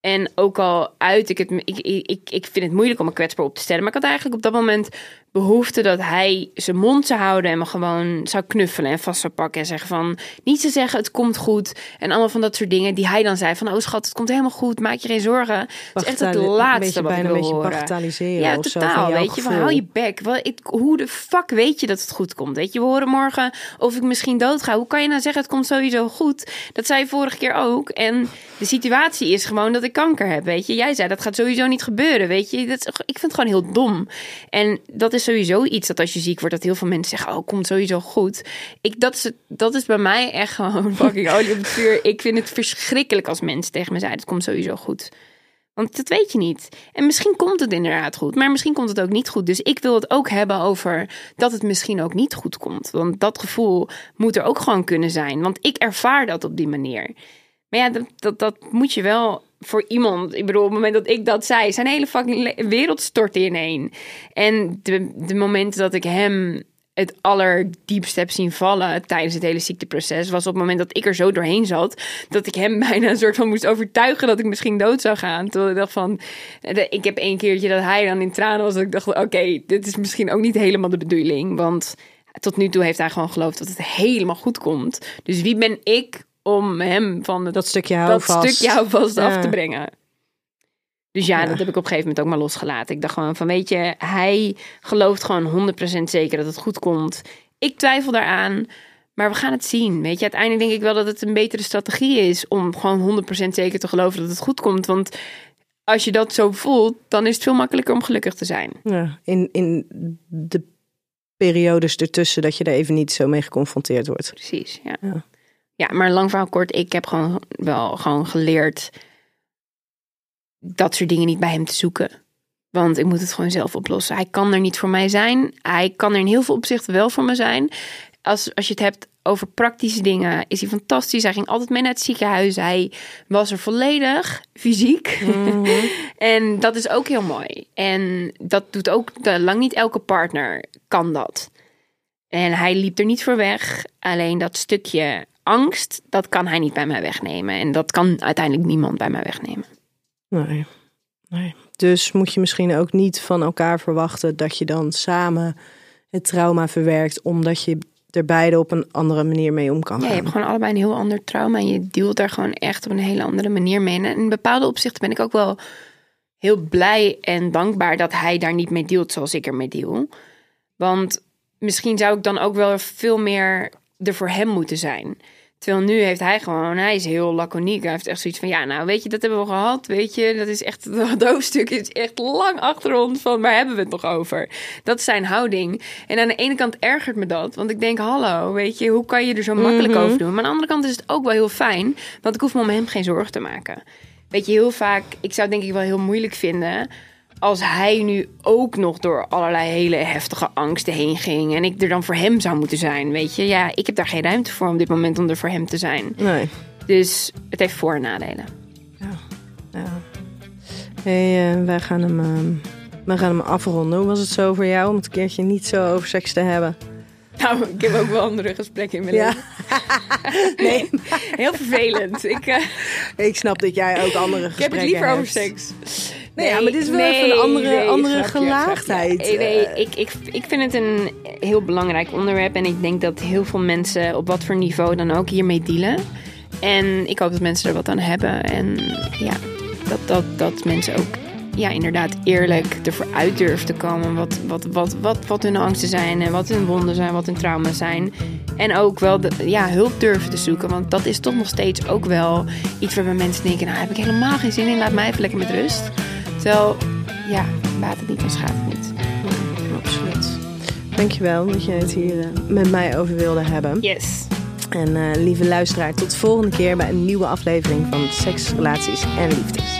En ook al uit ik het, ik, ik, ik vind het moeilijk om me kwetsbaar op te stellen. Maar ik had eigenlijk op dat moment behoefte dat hij zijn mond zou houden en me gewoon zou knuffelen en vast zou pakken en zeggen van niet te zeggen het komt goed en allemaal van dat soort dingen die hij dan zei van oh schat het komt helemaal goed maak je geen zorgen. Het is echt het laatste wat ik wil een beetje horen. Ja, of zo totaal. weet je, van hou je bek. Ik, hoe de fuck weet je dat het goed komt? Weet je, we horen morgen of ik misschien dood ga. Hoe kan je nou zeggen het komt sowieso goed? Dat zei je vorige keer ook. En de situatie is gewoon dat ik kanker heb, weet je. Jij zei dat gaat sowieso niet gebeuren, weet je. Dat is, ik vind het gewoon heel dom. En dat is sowieso iets dat als je ziek wordt, dat heel veel mensen zeggen, oh, komt sowieso goed. Ik, dat, is, dat is bij mij echt gewoon fucking olie op het vuur. Ik vind het verschrikkelijk als mensen tegen me zeiden, het komt sowieso goed. Want dat weet je niet. En misschien komt het inderdaad goed, maar misschien komt het ook niet goed. Dus ik wil het ook hebben over dat het misschien ook niet goed komt. Want dat gevoel moet er ook gewoon kunnen zijn. Want ik ervaar dat op die manier. Maar ja, dat, dat, moet je wel voor iemand. Ik bedoel, op het moment dat ik dat zei, zijn hele fucking wereld stortte ineen. En de, de momenten dat ik hem het allerdiepst heb zien vallen tijdens het hele ziekteproces, was op het moment dat ik er zo doorheen zat, dat ik hem bijna een soort van moest overtuigen dat ik misschien dood zou gaan. Terwijl ik dacht van, ik heb één keertje dat hij dan in tranen was, dat ik dacht, oké, dit is misschien ook niet helemaal de bedoeling, want tot nu toe heeft hij gewoon geloofd dat het helemaal goed komt. Dus wie ben ik om hem van dat stukje dat houvast, stukje houvast Ja. af te brengen? Dus ja, Ja. dat heb ik op een gegeven moment ook maar losgelaten. Ik dacht gewoon van, weet je, hij gelooft gewoon 100% zeker dat het goed komt. Ik twijfel daaraan, maar we gaan het zien. Weet je, uiteindelijk denk ik wel dat het een betere strategie is om gewoon 100% zeker te geloven dat het goed komt. Want als je dat zo voelt, dan is het veel makkelijker om gelukkig te zijn. Ja, in, in de periodes ertussen dat je er even niet zo mee geconfronteerd wordt. Precies, ja. Ja. Ja, maar lang verhaal kort, ik heb gewoon wel gewoon geleerd dat soort dingen niet bij hem te zoeken. Want ik moet het gewoon zelf oplossen. Hij kan er niet voor mij zijn. Hij kan er in heel veel opzichten wel voor me zijn. Als, als je het hebt over praktische dingen, is hij fantastisch. Hij ging altijd mee naar het ziekenhuis. Hij was er volledig fysiek. en dat is ook heel mooi. En dat doet ook lang niet elke partner kan dat. En hij liep er niet voor weg. Alleen dat stukje angst, dat kan hij niet bij mij wegnemen. En dat kan uiteindelijk niemand bij mij wegnemen. Nee. nee. Dus moet je misschien ook niet van elkaar verwachten dat je dan samen het trauma verwerkt, omdat je er beide op een andere manier mee om kan Ja, gaan. je hebt gewoon allebei een heel ander trauma. En je dealt daar gewoon echt op een hele andere manier mee. En in bepaalde opzichten ben ik ook wel heel blij en dankbaar dat hij daar niet mee dealt zoals ik ermee deal. Want misschien zou ik dan ook wel veel meer er voor hem moeten zijn. Terwijl nu heeft hij gewoon, hij is heel laconiek. Hij heeft echt zoiets van, ja, nou weet je, dat hebben we gehad. Weet je, dat is echt, dat hoofdstuk is echt lang achter ons van, waar hebben we het nog over? Dat is zijn houding. En aan de ene kant ergert me dat, want ik denk, hallo, weet je, hoe kan je er zo makkelijk over doen? Maar aan de andere kant is het ook wel heel fijn, want ik hoef me om hem geen zorgen te maken. Weet je, heel vaak, ik zou het denk ik wel heel moeilijk vinden als hij nu ook nog door allerlei hele heftige angsten heen ging en ik er dan voor hem zou moeten zijn, weet je. Ja, ik heb daar geen ruimte voor op dit moment om er voor hem te zijn. Nee. Dus het heeft voor- en nadelen. Ja. Hey, eh, wij gaan hem, eh, wij gaan hem afronden. Hoe was het zo voor jou om het een keertje niet zo over seks te hebben? Nou, ik heb ook wel andere gesprekken in mijn Ja. leven. Nee, Heel vervelend. Ik, eh, ik snap dat jij ook andere ik gesprekken heb het liever over hebt. seks. Nee, ja, maar dit is wel even een andere, andere grapje, gelaagdheid. grapje. Nee, eh. ik, ik, ik vind het een heel belangrijk onderwerp. En ik denk dat heel veel mensen op wat voor niveau dan ook hiermee dealen. En ik hoop dat mensen er wat aan hebben. En ja, dat, dat, dat mensen ook ja, inderdaad eerlijk ervoor uit durven te komen. Wat, wat, wat, wat, wat hun angsten zijn en wat hun wonden zijn, wat hun trauma's zijn. En ook wel de, ja, hulp durven te zoeken. Want dat is toch nog steeds ook wel iets waarbij mensen denken... nou, heb ik helemaal geen zin in, laat mij even lekker met rust. Terwijl, ja, baat het niet en schaadt het niet. Absoluut. Dankjewel dat je het hier eh, met mij over wilde hebben. Yes. En eh, lieve luisteraar, tot de volgende keer bij een nieuwe aflevering van Seks, Relaties en Liefdes.